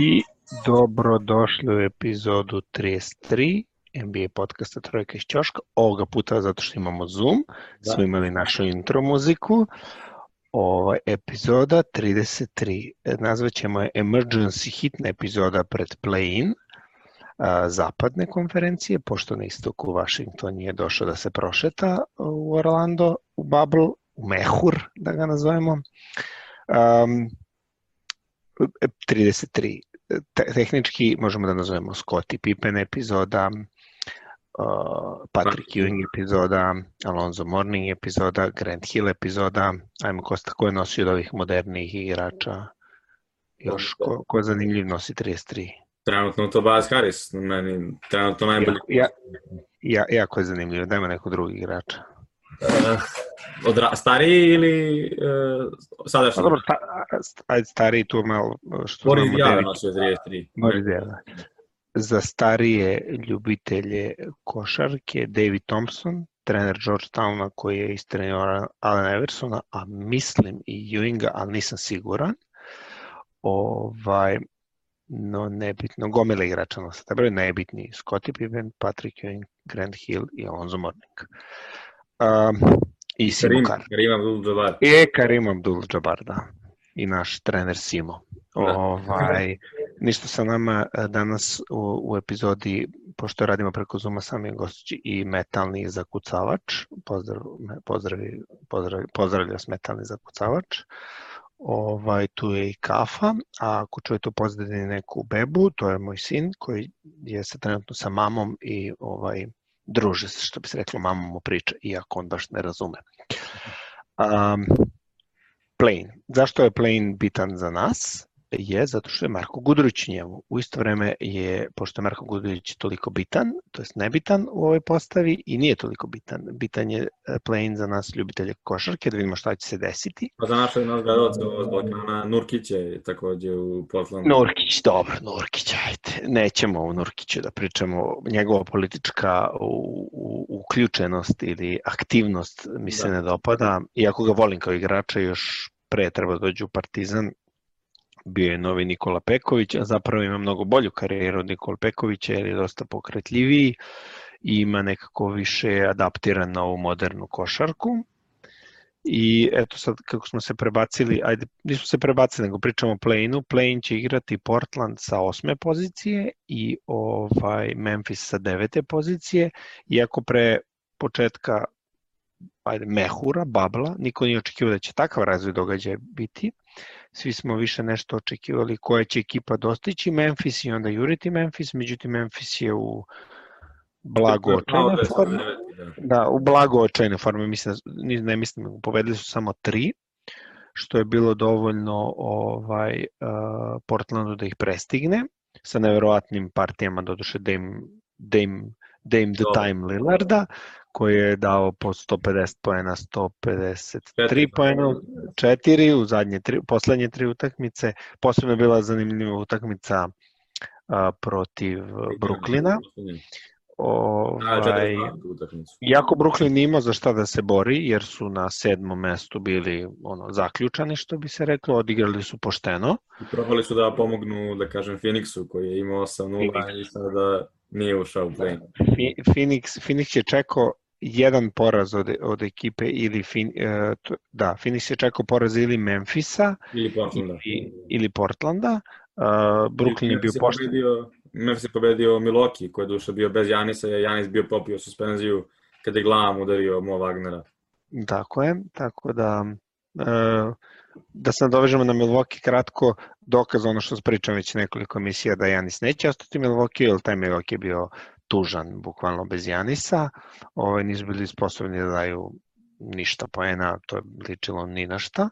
I dobrodošli u epizodu 33 NBA podcasta Trojka iz Ćoška. Ovoga puta zato što imamo Zoom, da. smo imali našu intro muziku. Ova epizoda 33. Nazvaćemo je Emergency hitna epizoda pred play-in zapadne konferencije, pošto na istoku Washington nije došao da se prošeta u Orlando, u Bubble, u Mehur, da ga nazovemo. Um, 33. Te, tehnički možemo da nazovemo Scottie Pippen epizoda, uh, Patrick Ewing epizoda, Alonzo Morning epizoda, Grant Hill epizoda, ajmo Kosta, ko je nosio od ovih modernih igrača? Još, ko, ko je zanimljiv nosi 33? Trenutno Tobias Harris, meni trenutno najbolji. Ja, ja, jako je zanimljivo, dajmo neko drugi igrača. Uh, odra, stariji ili uh, sadašnji? Pa dobro, sta, ajde stariji tu malo. Što Boris Dijava nosio 33. Boris Dijava. Za starije ljubitelje košarke, David Thompson, trener Georgetowna koji je istrenio Allen Eversona, a mislim i Ewinga, ali nisam siguran. Ovaj, no nebitno, gomila igrača na sada, najbitniji Scottie Pippen, Patrick Ewing, Grant Hill i Alonzo Mourning. I Simo Karim, Karim Abdul-Jabbar. E, Karim Abdul-Jabbar, da. I naš trener Simo. Da. Ovaj, ništa sa nama danas u, u epizodi, pošto radimo preko Zuma sami gostići i metalni zakucavač. Pozdrav, pozdrav, pozdrav, pozdravlja s metalni zakucavač. Ovaj, tu je i kafa, a ako čujete u pozadini neku bebu, to je moj sin koji je se trenutno sa mamom i ovaj, druže se, što bi se reklo, mama mu priča, iako on baš ne razume. Um, plane. Zašto je plane bitan za nas? Je zato što je Marko Gudurić njemu. U isto vreme je, pošto je Marko Gudurić toliko bitan, to jest nebitan u ovoj postavi i nije toliko bitan. Bitan je e, play za nas ljubitelje košarke, da vidimo šta će se desiti. Pa za našeg nas gledalca od Balkana, Nurkić je takođe u Portlandu. Nurkić, dobro, Nurkić, ajde. Nećemo o Nurkiću da pričamo. Njegova politička u, u, uključenost ili aktivnost mi se da. ne dopada. Iako ga volim kao igrača, još pre treba da dođu u Partizan, bio je novi Nikola Peković, a zapravo ima mnogo bolju karijeru od Nikola Pekovića jer je dosta pokretljiviji i ima nekako više adaptiran na ovu modernu košarku. I eto sad kako smo se prebacili, ajde, nismo se prebacili, nego pričamo o play-inu. Play-in će igrati Portland sa osme pozicije i ovaj Memphis sa devete pozicije, iako pre početka ajde, mehura, babla, niko nije očekivao da će takav razvoj događaja biti. Svi smo više nešto očekivali koja će ekipa dostići Memphis i onda juriti Memphis, međutim Memphis je u blago očajne forme. Da, u blago očajne forme, mislim, ne mislim, povedali su samo tri, što je bilo dovoljno ovaj uh, Portlandu da ih prestigne sa neverovatnim partijama, doduše Dame, Dame, Dame the Time Lillarda, koji je dao po 150 poena, 153 poena, 4 u zadnje tri, poslednje tri utakmice. Posebno je bila zanimljiva utakmica a, protiv Bruklina. Ovaj, iako Brooklyn ima za šta da se bori, jer su na sedmom mestu bili ono zaključani, što bi se reklo, odigrali su pošteno. I probali su da pomognu, da kažem, Phoenixu, koji je imao 8-0 i sada nije ušao u play. Phoenix, Phoenix je čekao jedan poraz od, od ekipe ili fin, uh, da, Phoenix je čekao poraz ili Memfisa ili Portlanda. Ili, ili Portlanda. Uh, Brooklyn je bio pošten. Memphis je pobedio Milwaukee, koji je duša bio bez Janisa, je Janis bio popio suspenziju kada je glavom udario Mo Wagnera. Tako je, tako da uh, da se nadovežemo na Milwaukee kratko, dokaz ono što pričam već nekoliko emisija da Janis neće ostati Milwaukee, jer taj Milwaukee je bio tužan, bukvalno bez Janisa. Ovaj, nisu bili sposobni da daju ništa poena, to je ličilo ni na šta.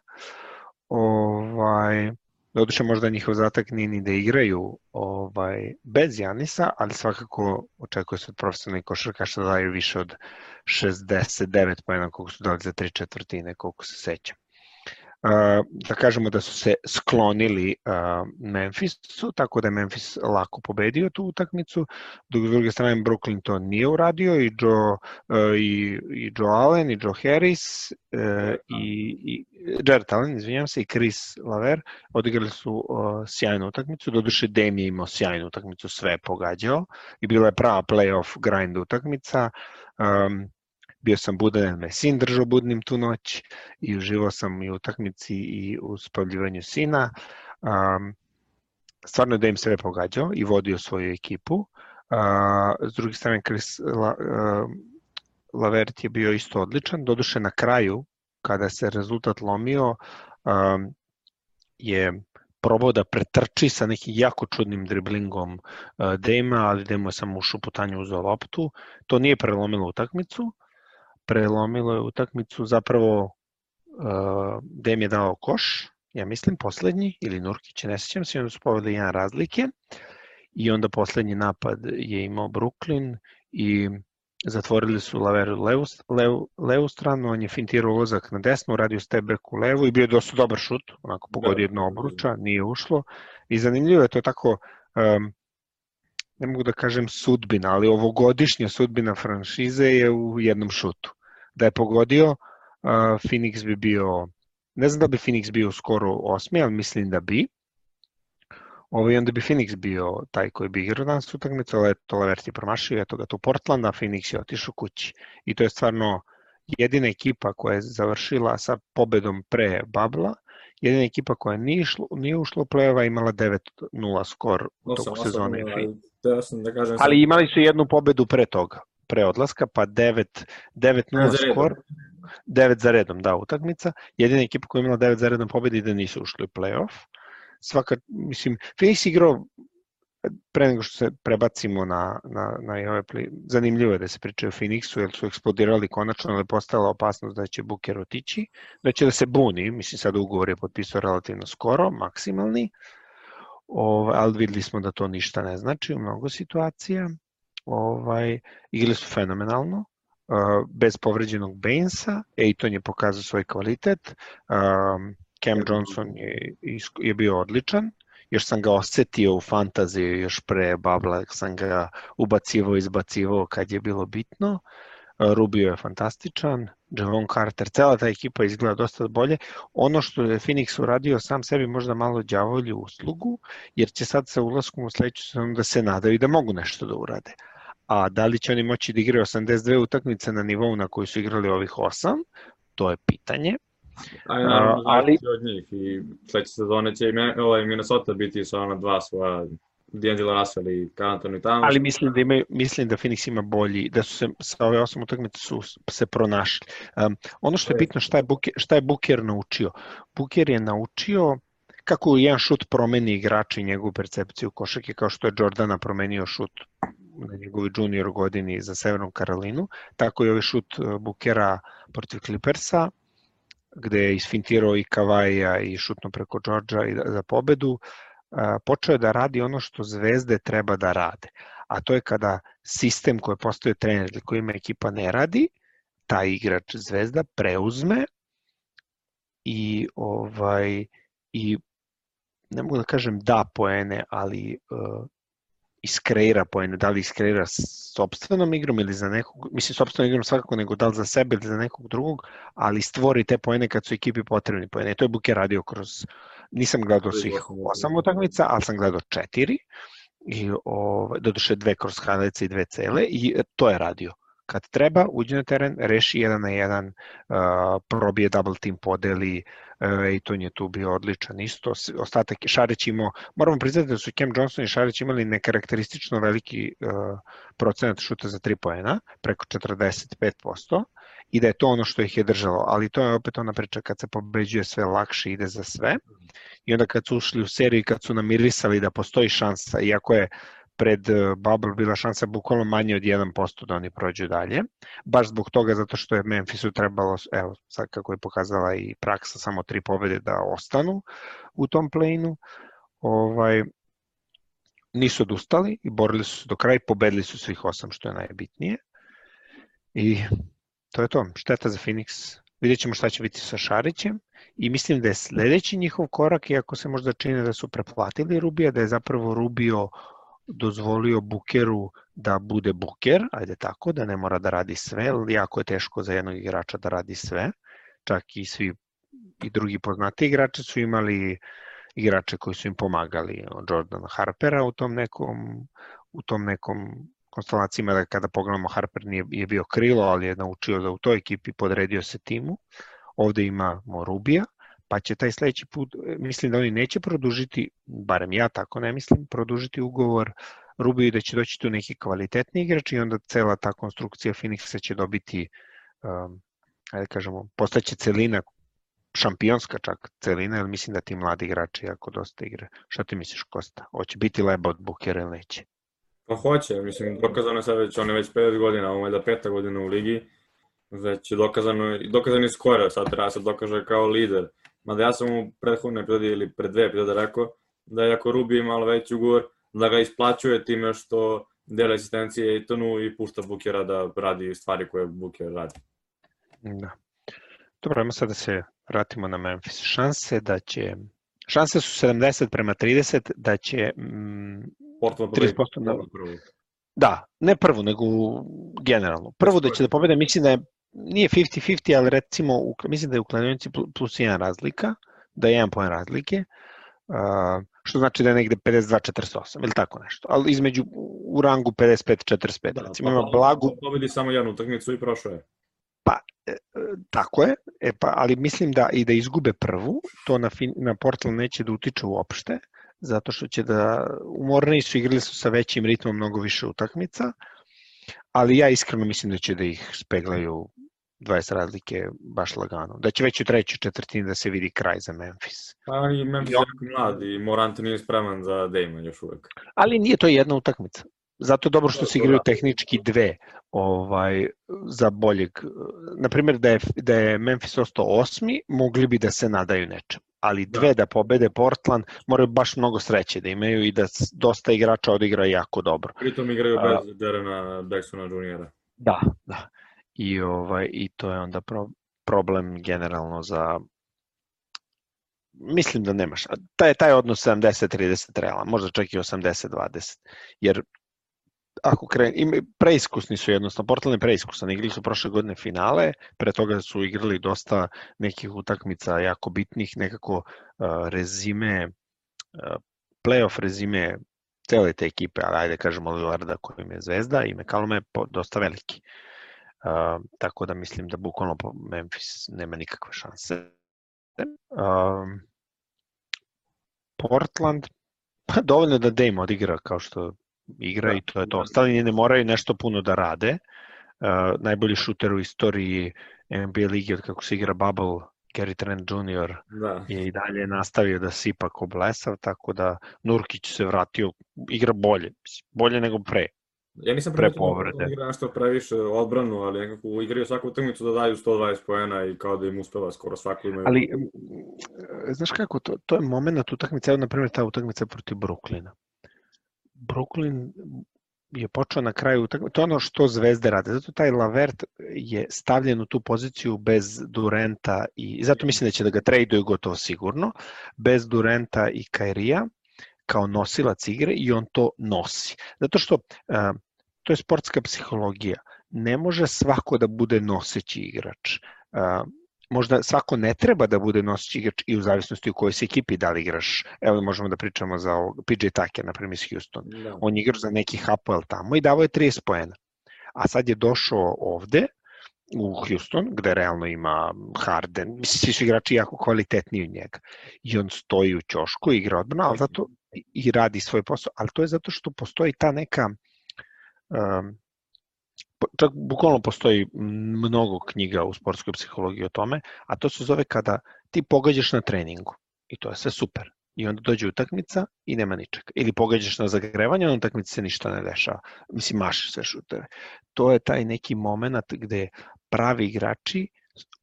Ovaj, Doduše možda njihov zatak nije ni da igraju ovaj, bez Janisa, ali svakako očekuje se od profesionalnih košarkaša da daju više od 69 pojena koliko su dali za tri četvrtine, koliko se seća. Da kažemo da su se sklonili Memphisu, tako da je Memphis lako pobedio tu utakmicu, dok s druge strane Brooklyn to nije uradio i Joe, i, i Joe Allen i Joe Harris i, i Jared Allen, izvinjam se, i Chris Laver odigrali su sjajnu utakmicu, doduše Dame je imao sjajnu utakmicu, sve je pogađao i bila je prava playoff grind utakmica. Um, bio sam budan, me sin držao budnim tu noć i uživao sam i u utakmici i u spavljivanju sina. Um, stvarno je da im sve pogađao i vodio svoju ekipu. Uh, s druge strane, Chris La, uh, Lavert je bio isto odličan. Doduše na kraju, kada se rezultat lomio, um, je probao da pretrči sa nekim jako čudnim driblingom uh, Dejma, ali Dejmo je samo u šuputanju uzao loptu. To nije prelomilo utakmicu, prelomilo je utakmicu, zapravo uh, Dem je dao koš, ja mislim poslednji, ili Nurkić, ne sećam se, onda su povedali jedan razlike i onda poslednji napad je imao Brooklyn i zatvorili su Laveru levu, levu, levu stranu, on je fintirao ulazak na desnu, radio step back u levu i bio je dosta dobar šut, onako pogodio jedno obruča, nije ušlo. I zanimljivo je to tako um, ne mogu da kažem sudbina, ali ovogodišnja sudbina franšize je u jednom šutu da je pogodio, uh, Phoenix bi bio, ne znam da bi Phoenix bio skoro osmi, ali mislim da bi. Ovaj, onda bi Phoenix bio taj koji bi igrao danas utakmicu, ali to Levert je promašio, eto ga tu Portland, a Phoenix je otišao kući. I to je stvarno jedina ekipa koja je završila sa pobedom pre Babla, jedina ekipa koja nije, išlo, nije ušla u play-ova imala 9-0 skor u toku sezone. Da, da kažem ali imali su jednu pobedu pre toga pre odlaska, pa 9-0 skor, 9 za redom, da, utakmica. Jedina ekipa koja je imala 9 za redom pobedi da nisu ušli u play-off. Svaka, mislim, Phoenix igrao pre nego što se prebacimo na, na, na ove play, zanimljivo je da se priča o Phoenixu, jer su eksplodirali konačno, ali postala opasnost da će Booker otići, da će da se buni, mislim sad ugovor je potpisao relativno skoro, maksimalni, o, ali videli smo da to ništa ne znači u mnogo situacija ovaj, igrali su fenomenalno, bez povređenog Bainsa, Ejton je pokazao svoj kvalitet, Cam Johnson je, je bio odličan, još sam ga osetio u fantaziji još pre Babla, sam ga ubacivao, izbacivao kad je bilo bitno. Rubio je fantastičan, Javon Carter, cela ta ekipa izgleda dosta bolje. Ono što je Phoenix uradio sam sebi možda malo đavolju uslugu, jer će sad sa ulaskom u sledeću sezonu da se nadaju da mogu nešto da urade a da li će oni moći da igraju 82 utakmice na nivou na koji su igrali ovih 8, to je pitanje. A, naravno, ali od njih i sledeće sezone će ovaj Minnesota biti sa ona dva svoja D'Angelo Russell i Anthony Towns. Ali mislim da imaju, mislim da Phoenix ima bolji, da su se sa ove osam utakmice su se pronašli. Um, ono što je bitno šta je Booker, šta je Booker naučio. Booker je naučio kako jedan šut promeni igrača i njegovu percepciju košake, kao što je Jordana promenio šut na njegovoj junior godini za Severnu Karolinu, tako i ovaj šut e, Bukera protiv Clippersa, gde je isfintirao i Kavaja i šutno preko Georgia i za pobedu, e, počeo je da radi ono što zvezde treba da rade. A to je kada sistem koji postoje trener ili koji ima ekipa ne radi, taj igrač zvezda preuzme i ovaj i ne mogu da kažem da poene, ali uh, iskreira poene, da li iskreira sobstvenom igrom ili za nekog, mislim sobstvenom igrom svakako nego da li za sebe ili za nekog drugog, ali stvori te poene kad su ekipi potrebni poene. To je Buke radio kroz, nisam gledao svih osam utakmica, ali sam gledao četiri, i o, doduše dve kroz highlights i dve cele i to je radio. Kad treba, uđe na teren, reši jedan na jedan, uh, probije double team, podeli, i to je tu bio odličan isto. Ostatak Šarić imao, moramo priznati da su Cam Johnson i Šarić imali nekarakteristično veliki uh, procenat šuta za 3 poena, preko 45%, i da je to ono što ih je držalo, ali to je opet ona priča kad se pobeđuje sve lakše ide za sve i onda kad su ušli u seriju kad su namirisali da postoji šansa, iako je pred e, Bubble bila šansa bukvalno manje od 1% da oni prođu dalje. Baš zbog toga, zato što je Memphisu trebalo, evo, sad kako je pokazala i praksa, samo tri pobede da ostanu u tom play-inu. Ovaj, nisu odustali i borili su se do kraja i pobedili su svih osam, što je najbitnije. I to je to. Šteta za Phoenix. vidjet ćemo šta će biti sa Šarićem i mislim da je sledeći njihov korak, iako se možda čini da su preplatili Rubija, da je zapravo Rubio dozvolio Bukeru da bude Buker, ajde tako, da ne mora da radi sve, jako je teško za jednog igrača da radi sve, čak i svi i drugi poznati igrači su imali igrače koji su im pomagali, Jordan Harpera u tom nekom u tom nekom konstelacijama da kada pogledamo Harper nije je bio krilo, ali je naučio da u toj ekipi podredio se timu. Ovde imamo Rubija, pa će taj sledeći put, mislim da oni neće produžiti, barem ja tako ne mislim, produžiti ugovor Rubiju da će doći tu neki kvalitetni igrač i onda cela ta konstrukcija Phoenixa će dobiti, um, ajde da kažemo, postaće celina šampionska čak celina, jer mislim da ti mladi igrači jako dosta igre. Šta ti misliš, Kosta? Hoće biti leba od Bukera ili neće? Pa hoće, mislim, dokazano je sad već, on je već 5 godina, ovo je da peta godina u ligi, već je dokazano, dokazano je skoro, sad treba se dokaže kao lider. Mada ja sam u prethodne epizode ili pred dve epizode rekao da je ako Rubi malo veći ugovor, da ga isplaćuje time što dele asistencije Aitonu i pušta Bukera da radi stvari koje Buker radi. Da. Dobro, ajmo sad da se vratimo na Memphis. Šanse da će šanse su 70 prema 30 da će mm, Portland 30% na... Da, ne prvu, nego generalno. Prvo da će da pobede, mislim da je nije 50-50, ali recimo, mislim da je u kladionici plus 1 razlika, da je 1 poen razlike, uh, što znači da je negde 52-48, ili tako nešto. Ali između, u rangu 55-45, da, recimo, ima pa, blagu... Pobedi samo jednu utakmicu i prošao je. Pa, e, tako je, e, pa, ali mislim da i da izgube prvu, to na, fin, na Portland neće da utiče uopšte, zato što će da, umorni su, igrali su sa većim ritmom mnogo više utakmica, ali ja iskreno mislim da će da ih speglaju 20 razlike baš lagano. Da će već u trećoj četvrtini da se vidi kraj za Memphis. Pa i Memphis je jako mlad i Morant nije spreman za Damon još uvek. Ali nije to jedna utakmica. Zato je dobro što se igraju tehnički dve ovaj, za boljeg. Naprimjer, da je, da je Memphis ostao osmi, mogli bi da se nadaju nečem. Ali da. dve da, da pobede Portland, moraju baš mnogo sreće da imaju i da dosta igrača odigra jako dobro. Pritom igraju bez Derena Baxona juniora. Da, da. I, ovaj, I to je onda pro, problem generalno za mislim da nemaš. Taj, taj odnos 70-30 realan, možda čak i 80-20, jer ako kren, im, preiskusni su jednostavno, Portland je preiskusan, igrali su prošle godine finale, pre toga su igrali dosta nekih utakmica jako bitnih, nekako uh, rezime, uh, playoff rezime cele te ekipe, ali ajde kažemo Lillarda kojim je zvezda i McCallum je dosta veliki. Uh, tako da mislim da bukvalno Memphis nema nikakve šanse. Uh, Portland, pa dovoljno da Dame odigra kao što igra da, i to je to. Ostali ne moraju nešto puno da rade. Uh, najbolji šuter u istoriji NBA ligi od kako se igra Bubble, Gary Trent Jr. Da. je i dalje nastavio da sipa ko blesav, tako da Nurkić se vratio, igra bolje, bolje nego pre. Ja nisam pre povrede. Da igra nešto previše odbranu, ali nekako igraju svaku utakmicu da daju 120 poena i kao da im uspeva skoro svaku imaju. Ali, znaš kako, to, to je moment utakmice, evo na primjer ta utakmica protiv Brooklyna. Brooklyn je počeo na kraju utakmice, to je ono što zvezde rade. Zato taj Lavert je stavljen u tu poziciju bez Durenta i zato mislim da će da ga traduju gotovo sigurno, bez Durenta i Kairija kao nosilac igre i on to nosi. Zato što uh, to je sportska psihologija. Ne može svako da bude noseći igrač. Uh, možda svako ne treba da bude noseći igrač i u zavisnosti u kojoj se ekipi da li igraš. Evo možemo da pričamo za ovog, PJ Tucker, na primjer iz Houston. Da. On igra za neki Hapoel tamo i davo je 30 poena. A sad je došao ovde, u Houston, gde realno ima Harden, mislim, svi su igrači jako kvalitetniji od njega. I on stoji u ćošku, igra odbrana, ali zato i radi svoj posao, ali to je zato što postoji ta neka um, čak bukvalno postoji mnogo knjiga u sportskoj psihologiji o tome, a to se zove kada ti pogađaš na treningu i to je sve super. I onda dođe utakmica i nema ničega. Ili pogađaš na zagrevanje, na utakmici se ništa ne dešava. Mislim, maš sve šuteve. To je taj neki moment gde pravi igrači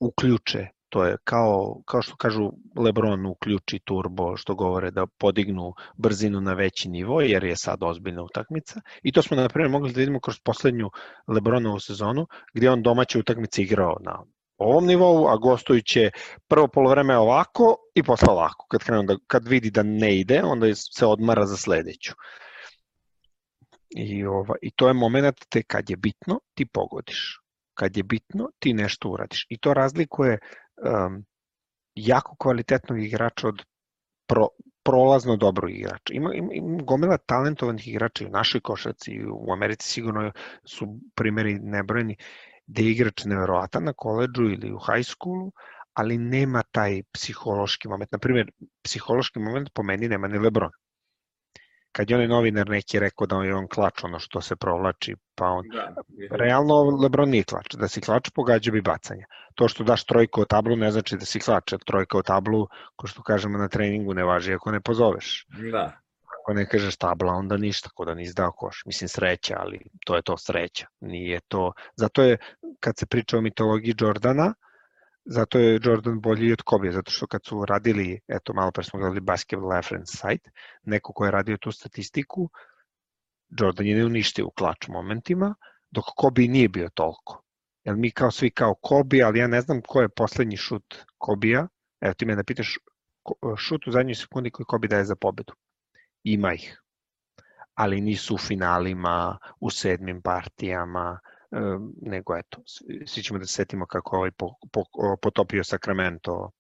uključe to je kao, kao što kažu Lebron uključi turbo, što govore da podignu brzinu na veći nivo, jer je sad ozbiljna utakmica. I to smo, na primjer, mogli da vidimo kroz poslednju Lebronovu sezonu, gdje on domaće utakmice igrao na ovom nivou, a gostujuće prvo polovreme ovako i posle ovako. Kad, krenu da, kad vidi da ne ide, onda se odmara za sledeću. I, ova, I to je moment te kad je bitno, ti pogodiš. Kad je bitno, ti nešto uradiš. I to razlikuje um, jako kvalitetnog igrača od pro, prolazno dobrog igrača. Ima, ima, ima gomila talentovanih igrača i u našoj košaci, u Americi sigurno su primeri nebrojeni, gde je igrač neverovatan na koleđu ili u high schoolu, ali nema taj psihološki moment. Naprimjer, psihološki moment po meni nema ni Lebron kad je onaj novinar neki rekao da je on klač ono što se provlači, pa on... Da, Realno Lebron nije klač, da si klač pogađa bi bacanja. To što daš trojku o tablu ne znači da si klač, trojka o tablu, ko što kažemo na treningu, ne važi ako ne pozoveš. Da. Ako ne kažeš tabla, onda ništa, ko da nisi dao koš. Mislim sreća, ali to je to sreća. Nije to... Zato je, kad se priča o mitologiji Jordana, zato je Jordan bolji od Kobe, zato što kad su radili, eto malo pre smo gledali Basketball Reference site, neko ko je radio tu statistiku, Jordan je ne uništio u klač momentima, dok Kobe nije bio toliko. Jer mi kao svi kao Kobe, ali ja ne znam ko je poslednji šut Kobija, evo ti me da pitaš šut u zadnjoj sekundi koji Kobe daje za pobedu. Ima ih. Ali nisu u finalima, u sedmim partijama, nego eto, svi ćemo da se setimo kako ovaj po, po, potopio Sacramento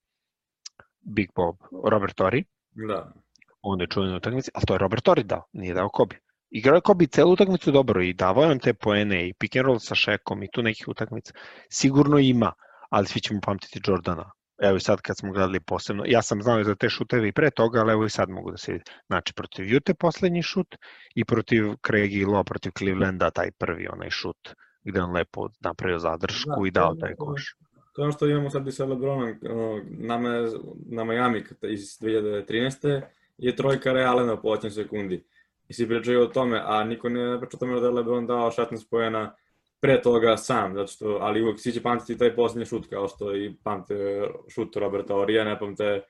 Big Bob, Robert Torrey. Da. On je čuven utakmici, ali to je Robert Torrey dao, nije dao Kobe. Igrao je Kobe celu utakmicu dobro i davao je on te poene i pick and roll sa Šekom i tu nekih utakmica. Sigurno ima, ali svi ćemo pamtiti Jordana. Evo i sad kad smo gledali posebno, ja sam znao za te šuteve i pre toga, ali evo i sad mogu da se vidi. Znači, protiv Jute poslednji šut i protiv Craig i Lo, protiv Clevelanda taj prvi onaj šut gde on lepo napravio zadršku da, i dao taj koš. To je ono što imamo sad i sa Lebronom, nama, na Miami iz 2013. je trojka Realena po 8 sekundi. I svi pričaju o tome, a niko ne priča o tome da je Lebron dao 16 pojena pre toga sam, zato što, ali uvek svi će pamtiti taj poslednji šut, kao što i pamte šut Roberta Orija, ne pamte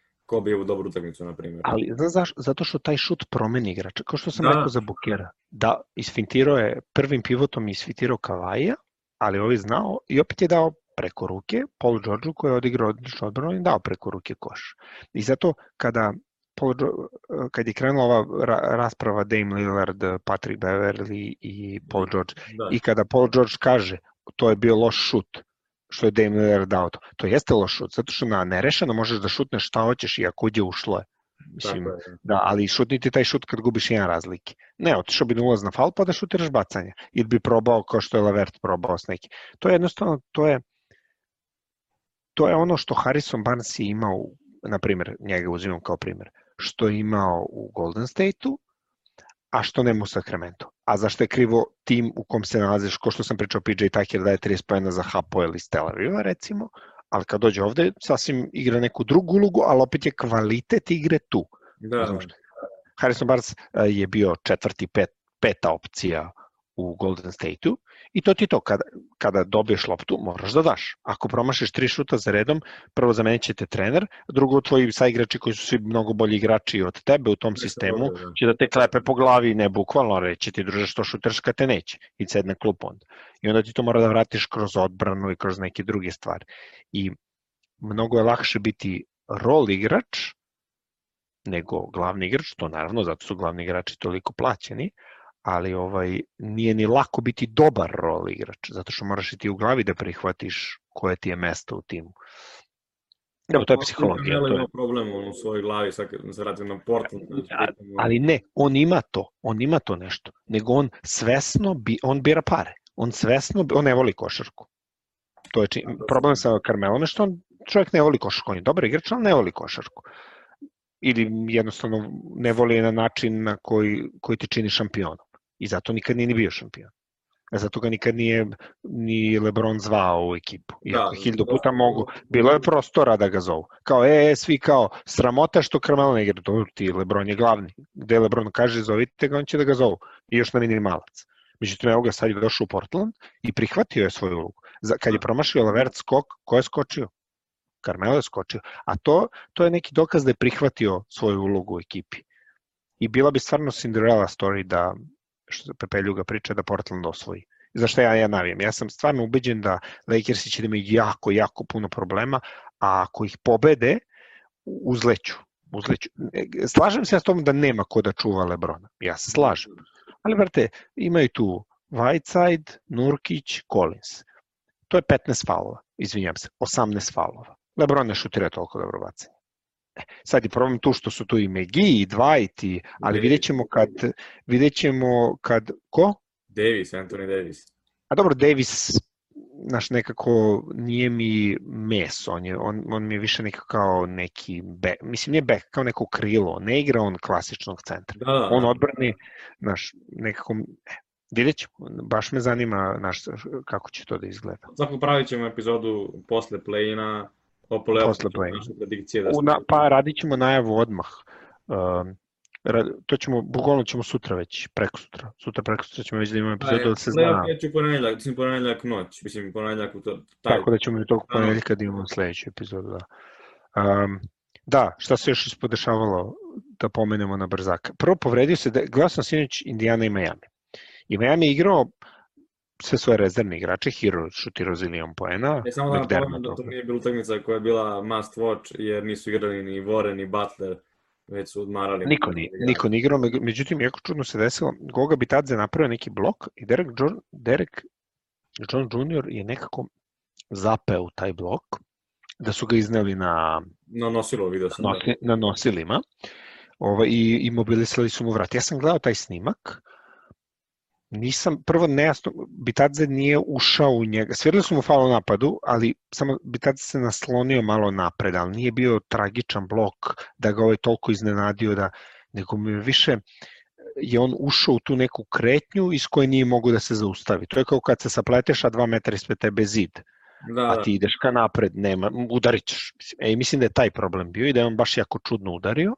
u dobru utakmicu, na primjer. Ali znaš, zato što taj šut promeni igrača, kao što sam da. rekao za Bukera. Da, isfintirao je, prvim pivotom isfintirao Kavaja, ali ovaj znao i opet je dao preko ruke, Paul Georgeu koji je odigrao odlično odbranu i dao preko ruke koš. I zato kada Paul, kad je krenula ova rasprava Dame Lillard, Patrick Beverly i Paul George, da. i kada Paul George kaže to je bio loš šut, što je Dame Lillard dao to. To jeste loš šut, zato što na nerešeno možeš da šutneš šta hoćeš i ako uđe ušlo je. Mislim, je. da, ali šutniti taj šut kad gubiš jedan razlike. Ne, otišao bi na ulaz na fal pa da šutiraš bacanje. Ili bi probao kao što je Lavert probao s neki. To je jednostavno, to je to je ono što Harrison Barnes je imao, na primjer, njega uzimam kao primjer, što je imao u Golden State-u, a što nema u Sacramento. A zašto je krivo tim u kom se nalaziš, ko što sam pričao PJ Tucker da je 30 pojena za Hapo ili Tel Aviva recimo, ali kad dođe ovde sasvim igra neku drugu ulogu, ali opet je kvalitet igre tu. Da. Znaš, Harrison Barnes eh, je bio četvrti, pet, peta opcija u Golden State-u i to ti to, kada, kada dobiješ loptu moraš da daš. Ako promašiš tri šuta za redom, prvo zamenit te trener, drugo tvoji saigrači koji su svi mnogo bolji igrači od tebe u tom sistemu da. će da te klepe po glavi, ne bukvalno reći ti druže što šuters kad te neće i sedne klup onda. I onda ti to mora da vratiš kroz odbranu i kroz neke druge stvari. I mnogo je lakše biti rol igrač nego glavni igrač, to naravno, zato su glavni igrači toliko plaćeni, ali ovaj nije ni lako biti dobar rol igrač, zato što moraš i ti u glavi da prihvatiš koje ti je mesto u timu. Evo, to je psihologija. To je problem u svojoj glavi, sad se radi na portu. Ali ne, on ima to, on ima to nešto, nego on svesno, bi, on bira pare, on svesno, on ne voli košarku. To je čin, problem sa Carmelom je što on, čovjek ne voli košarku, on je dobar igrač, ali ne voli košarku. Ili jednostavno ne voli na način na koji, koji ti čini šampionom. I zato nikad nije ni bio šampion. A zato ga nikad nije ni Lebron zvao u ekipu. Iako da, hiljadu puta da, mogu. Bilo je prostora da ga zovu. Kao, e, e svi kao, sramota što Carmelo ne igra. Dobro, ti Lebron je glavni. Gde Lebron kaže, zovite ga, on će da ga zovu. I još na minimalac. Međutim, evo ga sad je došao u Portland i prihvatio je svoju ulogu. Kad je promašio Lavert skok, ko je skočio? Carmelo je skočio. A to, to je neki dokaz da je prihvatio svoju ulogu u ekipi. I bila bi stvarno Cinderella story da što Pepe Ljuga priča da Portland osvoji. za šta ja, ja navijam. Ja sam stvarno ubeđen da Lakersi će da imaju jako, jako puno problema, a ako ih pobede, uzleću. uzleću. Slažem se ja s tom da nema ko da čuva Lebrona. Ja se slažem. Ali, vrte, imaju tu Whiteside, Nurkić, Collins. To je 15 faulova, izvinjam se, 18 faulova. Lebron ne šutira toliko dobro bacanje. Sad je problem tu što su tu i Megi i Dwight, i, ali vidjet ćemo kad, vidjet ćemo kad, ko? Davis, Anthony Davis. A dobro, Davis, naš nekako nije mi meso, on, je, on, on mi je više nekako kao neki back, mislim nije back, kao neko krilo, ne igra on klasičnog centra. Da, da. On odbrani, naš, nekako, e, vidjet ćemo, baš me zanima naš, kako će to da izgleda. Svako pravit ćemo epizodu posle play-ina, o Posle play naše predikcije. Da Na, pa radit ćemo najavu odmah. Um, to ćemo, bukvalno ćemo sutra već, preko sutra. Sutra, preko sutra ćemo već da imamo epizodu da se zna. Ja ću ponedeljak, mislim ponedeljak noć, mislim ponedeljak u to. Taj... Tako da ćemo i tog ponedeljka da imamo sledeću epizodu, da. Um, da, šta se još ispodešavalo da pomenemo na brzaka. Prvo povredio se, da, sam sinoć Indiana i Miami. I Miami je igrao sve svoje rezervne igrače, Hero šutirao zilijon poena. Ne samo da napomenem da to nije bila utakmica koja je bila must watch, jer nisu igrali ni Vore, ni Butler, već su odmarali. Niko ni, niko ni igrao, međutim, jako čudno se desilo, Goga Bitadze napravio neki blok i Derek John, Derek John Jr. je nekako zapeo taj blok, da su ga izneli na... Na nosilo, vidio sam. Nosi, da. Na nosilima. Ovaj, i, i mobilisali su mu vrat. Ja sam gledao taj snimak, nisam, prvo nejasno, Bitadze nije ušao u njega, svirali su mu faul napadu, ali samo Bitadze se naslonio malo napred, ali nije bio tragičan blok da ga ovaj toliko iznenadio da, nego mi više je on ušao u tu neku kretnju iz koje nije mogu da se zaustavi. To je kao kad se sapleteš, a dva metra ispred tebe zid. Da, a da. ti ideš ka napred, nema, udarit ćeš. E, mislim da je taj problem bio i da je on baš jako čudno udario.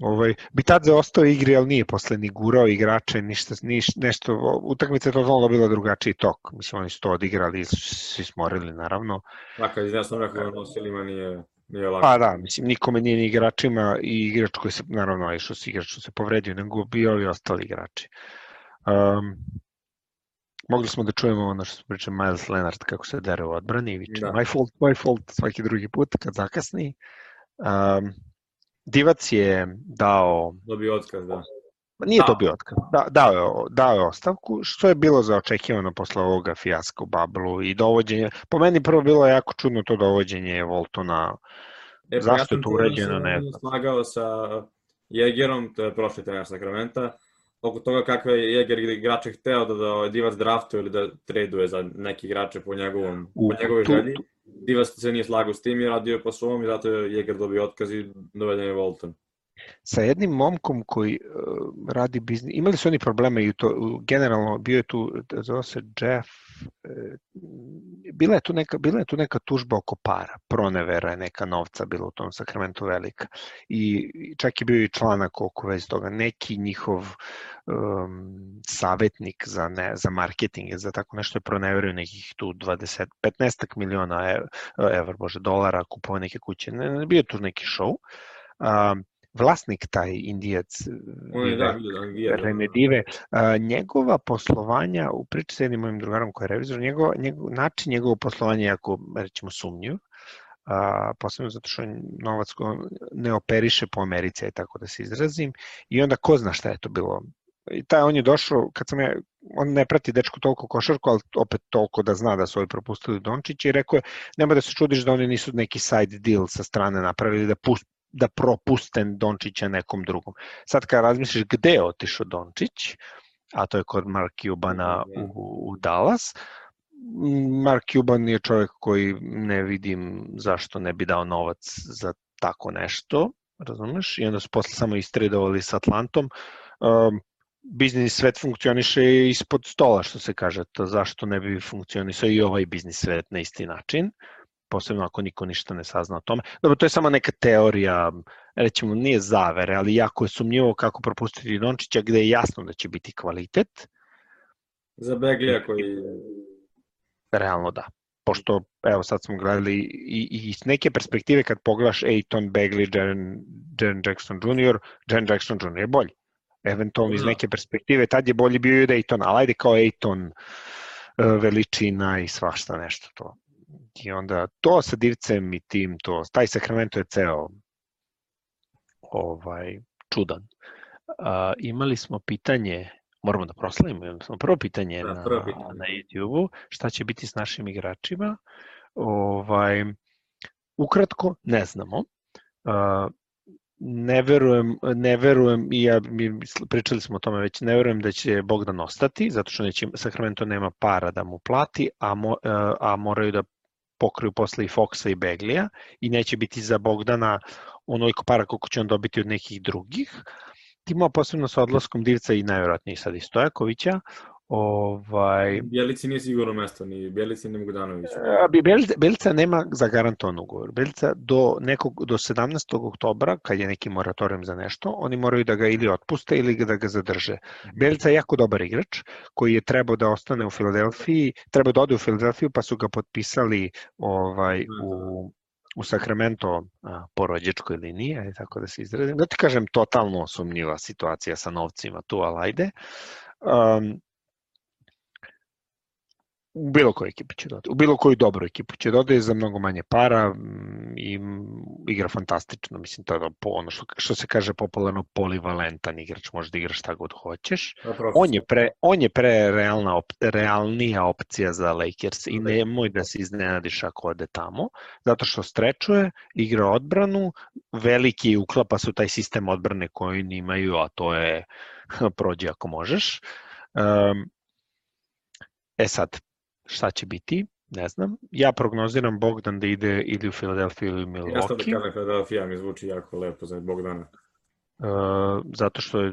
Ovaj, Bitadze ostao igri, ali nije posle ni gurao igrače, ništa, niš, nešto, utakmica je totalno bila drugačiji tok. Mislim, oni su to odigrali, svi smorili, naravno. Laka, izjasno rekao da nosilima nije, nije lako. Pa da, mislim, nikome nije ni igračima i igrač koji se, naravno, išao se igrač se povredio, nego bio i ostali igrači. Um, mogli smo da čujemo ono što priča Miles Leonard kako se dere u odbrani i viče da. my fault, my fault svaki drugi put kad zakasni. Um, Divac je dao... Dobio otkaz, da. Nije da. dobio otkaz, da, dao, je, dao je ostavku, što je bilo za očekivano posle ovoga fijaska u Bablu i dovođenje, po meni prvo bilo jako čudno to dovođenje Voltona, e, pa zašto ja je to urađeno, ne znam. slagao sa Jegerom, to je prošli trener Sakramenta, oko toga kakve je Jeger igrače hteo da, da Divac draftuje ili da traduje za neki igrače po, njegovom, po njegovoj želji. Divas se nije slagao s tim i radio po svom i zato je Jäger dobio otkaz i doveden je Volton. Sa jednim momkom koji uh, radi biznis, imali su oni probleme i to, generalno bio je tu, zove se Jeff, bila je tu neka, bila je tu neka tužba oko para, pronevera je neka novca bila u tom sakramentu velika. I čak je bio i članak oko već toga, neki njihov um, savetnik za, ne, za marketing, za tako nešto je proneverio nekih tu 20, 15 miliona evra, bože, dolara, kupovao neke kuće, ne, ne, bio tu neki show. Um, vlasnik taj indijac je, da, da, a, njegova poslovanja, u priči sa jednim mojim drugarom koji je revizor, njegov, njegov, način njegovog poslovanja je jako, rećemo, sumnjiv, a, posebno zato što novac ne operiše po Americi, tako da se izrazim, i onda ko zna šta je to bilo. I taj on je došao, kad sam ja, on ne prati dečko toliko košarku, ali opet toliko da zna da su ovi propustili Dončića i rekao je, nema da se čudiš da oni nisu neki side deal sa strane napravili da, pust, da propuste Dončića nekom drugom. Sad kad razmisliš gde je otišao Dončić, a to je kod Mark Cubana u, u Dallas, Mark Cuban je čovjek koji ne vidim zašto ne bi dao novac za tako nešto, razumeš? I onda su posle samo istredovali sa Atlantom. Um, biznis svet funkcioniše ispod stola, što se kaže, to zašto ne bi funkcionisao i ovaj biznis svet na isti način, posebno ako niko ništa ne sazna o tome. Dobro, to je samo neka teorija, rećemo, nije zavere, ali jako je sumnjivo kako propustiti Dončića, gde je jasno da će biti kvalitet. Za Beglija koji... Realno da. Pošto, evo, sad smo gledali i, i iz neke perspektive kad pogledaš Aiton, Begley, Jaren, Jaren Jackson Jr., Jaren Jackson Jr. je bolji eventualno iz Da. neke perspektive, tad je bolji bio i od Ejtona, ali ajde kao Ejton, e, veličina i svašta nešto to. I onda to sa divcem i tim, to, taj Sacramento je ceo ovaj, čudan. A, imali smo pitanje, moramo da proslavimo, imali smo prvo pitanje, Da, na, prvo pitanje. na YouTube-u, šta će biti s našim igračima. Ovaj, ukratko, ne znamo. A, ne verujem, ne verujem, i ja, mi pričali smo o tome već, ne verujem da će Bogdan ostati, zato što neće, Sacramento nema para da mu plati, a, mo, a moraju da pokriju posle i Foxa i Beglija i neće biti za Bogdana onoliko para koliko će on dobiti od nekih drugih. Timao posebno sa odlaskom Divca i najvjerojatnije sad i Stojakovića. Ovaj, Bjelici nije sigurno mesto, ni Bjelici ni Bogdanović. A bi Bel- Belca nema zagarantovan ugovor. Belca do nekog do 17. oktobra kad je neki moratorijum za nešto, oni moraju da ga ili otpuste ili da ga zadrže. Belca je jako dobar igrač koji je trebao da ostane u Filadelfiji, trebao da ode u Filadelfiju pa su ga potpisali ovaj u u Sacramento a, po rođačkoj liniji, ajde tako da se izrazim. Da ti kažem, totalno sumnjiva situacija sa novcima tu, ali ajde. Um, u bilo koju ekipu će dodati, u bilo koju dobru ekipu će dodati za mnogo manje para i igra fantastično, mislim to je ono što, što se kaže popularno polivalentan igrač, može da igra šta god hoćeš. On je pre, on je pre realna op, realnija opcija za Lakers i nemoj da se iznenadiš ako ode tamo, zato što strečuje, igra odbranu, veliki uklapa su taj sistem odbrane koji oni imaju, a to je prođi ako možeš. Um, e sad, šta će biti, ne znam. Ja prognoziram Bogdan da ide ili u Filadelfiju ili u Ja sam da Milwaukee, kažem Philadelphia mi zvuči jako lepo za Bogdana. uh, zato što je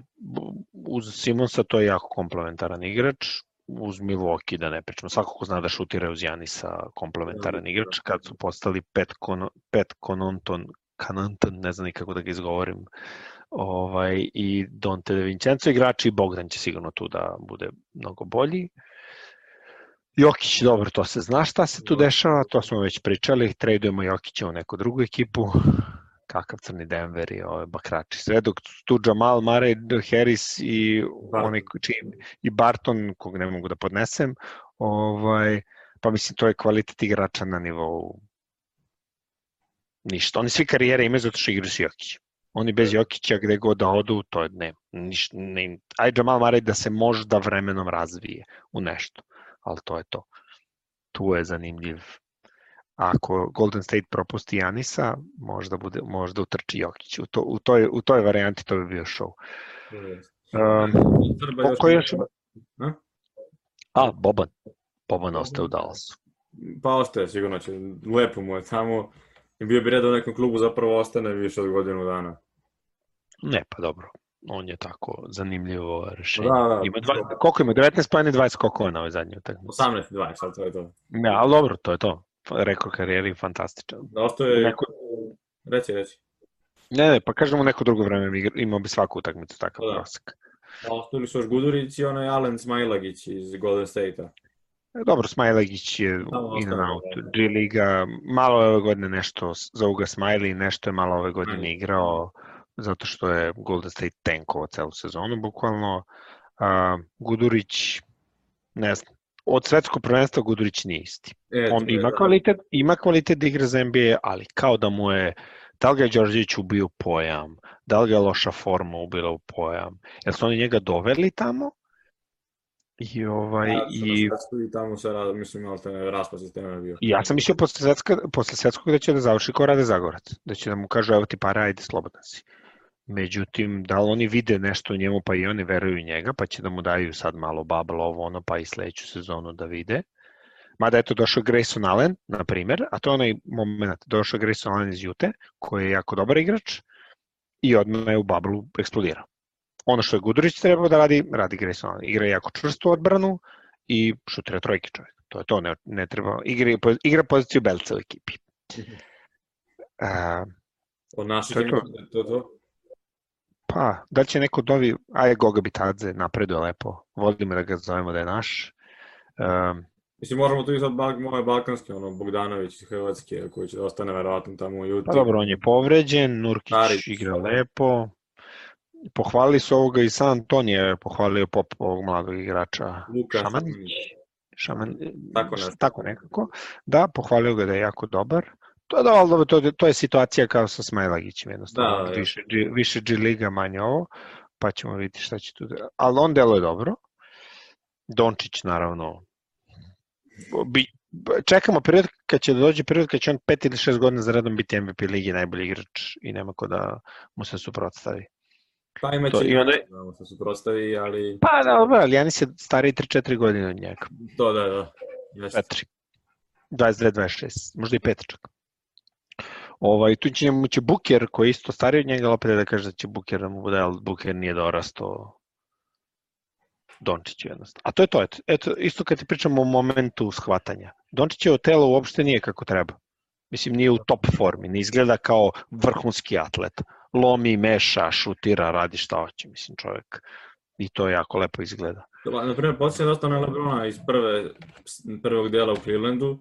uz Simonsa to je jako komplementaran igrač, uz Milwaukee da ne pričamo. Svako ko zna da šutira uz Janisa komplementaran igrač, kad su postali pet, kon, pet kononton, kanonton, ne znam ni kako da ga izgovorim, ovaj, i Dante De Vincenzo igrači i Bogdan će sigurno tu da bude mnogo bolji. Jokić, dobro, to se zna šta se tu dešava, to smo već pričali, tradujemo Jokića u neku drugu ekipu, kakav crni Denver i ove bakrači. Sve dok tu Jamal, Murray, Harris i, Barton. onaj, čim, i Barton, kog ne mogu da podnesem, ovaj, pa mislim to je kvalitet igrača na nivou ništa. Oni svi karijere imaju zato što igraju s Jokićem. Oni bez Jokića gde god da odu, to je ne, ništa, ne, aj Jamal Murray da se možda vremenom razvije u nešto, ali to je to. Tu je zanimljiv. Ako Golden State propusti Janisa, možda, bude, možda utrči Jokić. U, to, u, toj, u toj varijanti to bi bio show. Um, ko, još... A? Boban. Boban ostaje u Dallasu. Pa ostaje, sigurno će. Lepo mu je tamo. I bio bi red da u nekom klubu zapravo ostane više od godinu dana. Ne, pa dobro. On je tako zanimljivo rešenje. Da, da. Ima dva, koliko ima? 19 pa 20 skokova na ovoj zadnjoj utakmici. 18, 20, sad to je to. Ne, ali dobro, to je to. Rekord karijeri fantastičan. Da ostaje... Neko, Reci, reci. ne, ne, pa kažemo neko drugo vreme imao bi svaku utakmicu takav Da. prosek. A ostali su još Gudurić i onaj Alen Smailagić iz Golden State-a. E, Dobro, Smajlegić je in and ostao, out. da. G Liga, malo je ove godine nešto za Uga Smiley, nešto je malo ove godine igrao, zato što je Golden State tankovo celu sezonu, bukvalno. A, Gudurić, ne znam, od svetskog prvenstva Gudurić nije isti. E, On ima da. kvalitet, ima kvalitet da igra za NBA, ali kao da mu je da li ga je Đorđević ubio pojam, da li ga je loša forma ubila u pojam, jel su oni njega doveli tamo i ovaj Ja, i I tamo se, ra- mislim, malo te raspad sistema je bio. Ja sam mislio posle, svetska, posle svetskog da će da završi kao Rade Zagorac, da će da mu kažu evo ti para, ajde slobodan si. Međutim, da li oni vide nešto u njemu pa i oni veruju u njega, pa će da mu daju sad malo bubble ovo ono, pa i sledeću sezonu da vide. Mada eto došao Grayson Allen, na primer, a to je onaj moment, došao Grayson Allen iz Jute, koji je jako dobar igrač i odmah je u bablu eksplodirao. Ono što je Gudurić trebao da radi, radi Grayson Allen. Igra jako čvrstu odbranu i šutira trojke čovjek. To je to, ne, ne treba, igra, igra poziciju belca u ekipi. A, Od naših To to. to, to. Pa, da će neko dovi, aj Goga Bitadze, napreduje lepo, volimo da ga zovemo da je naš. Um, Mislim, možemo tu i sad bal, moje balkanske, ono, Bogdanović iz Hrvatske, koji će da ostane verovatno tamo u Juti. pa dobro, on je povređen, Nurkić Starić. igra lepo, pohvalili su ovoga i San Antonije, pohvalio pop ovog mladog igrača. Luka Šamanić. Šaman, Tako nešto. tako nekako. Da, pohvalio ga da je jako dobar. To, da, to, to je situacija kao sa Smajlagićem jednostavno. Da, da. više, G- više G liga, manje ovo, pa ćemo vidjeti šta će tu da... Ali on deluje dobro. Dončić, naravno, bi, čekamo period kad će da dođe period kad će on pet ili šest godina za redom biti MVP ligi najbolji igrač i nema ko da mu se suprotstavi. Pa imaće To- i onda- da mu se suprostavi, ali Pa da, dobro, ali Janis je stariji 3-4 godine od njega. to da, da. Jeste. 4. 22-26, možda i 5 čak. Ovaj, tu će mu će Buker, koji je isto stariji od njega, opet da kaže da će Buker da mu bude, ali Buker nije dorastao Dončiću jednostavno. A to je to, eto, eto, isto kad ti pričamo o momentu shvatanja. Dončićevo telo uopšte nije kako treba. Mislim, nije u top formi, ne izgleda kao vrhunski atlet. Lomi, meša, šutira, radi šta hoće, mislim, čovjek. I to jako lepo izgleda. Na primjer, podsjeća dosta na Lebrona iz prve, prvog dela u Clevelandu,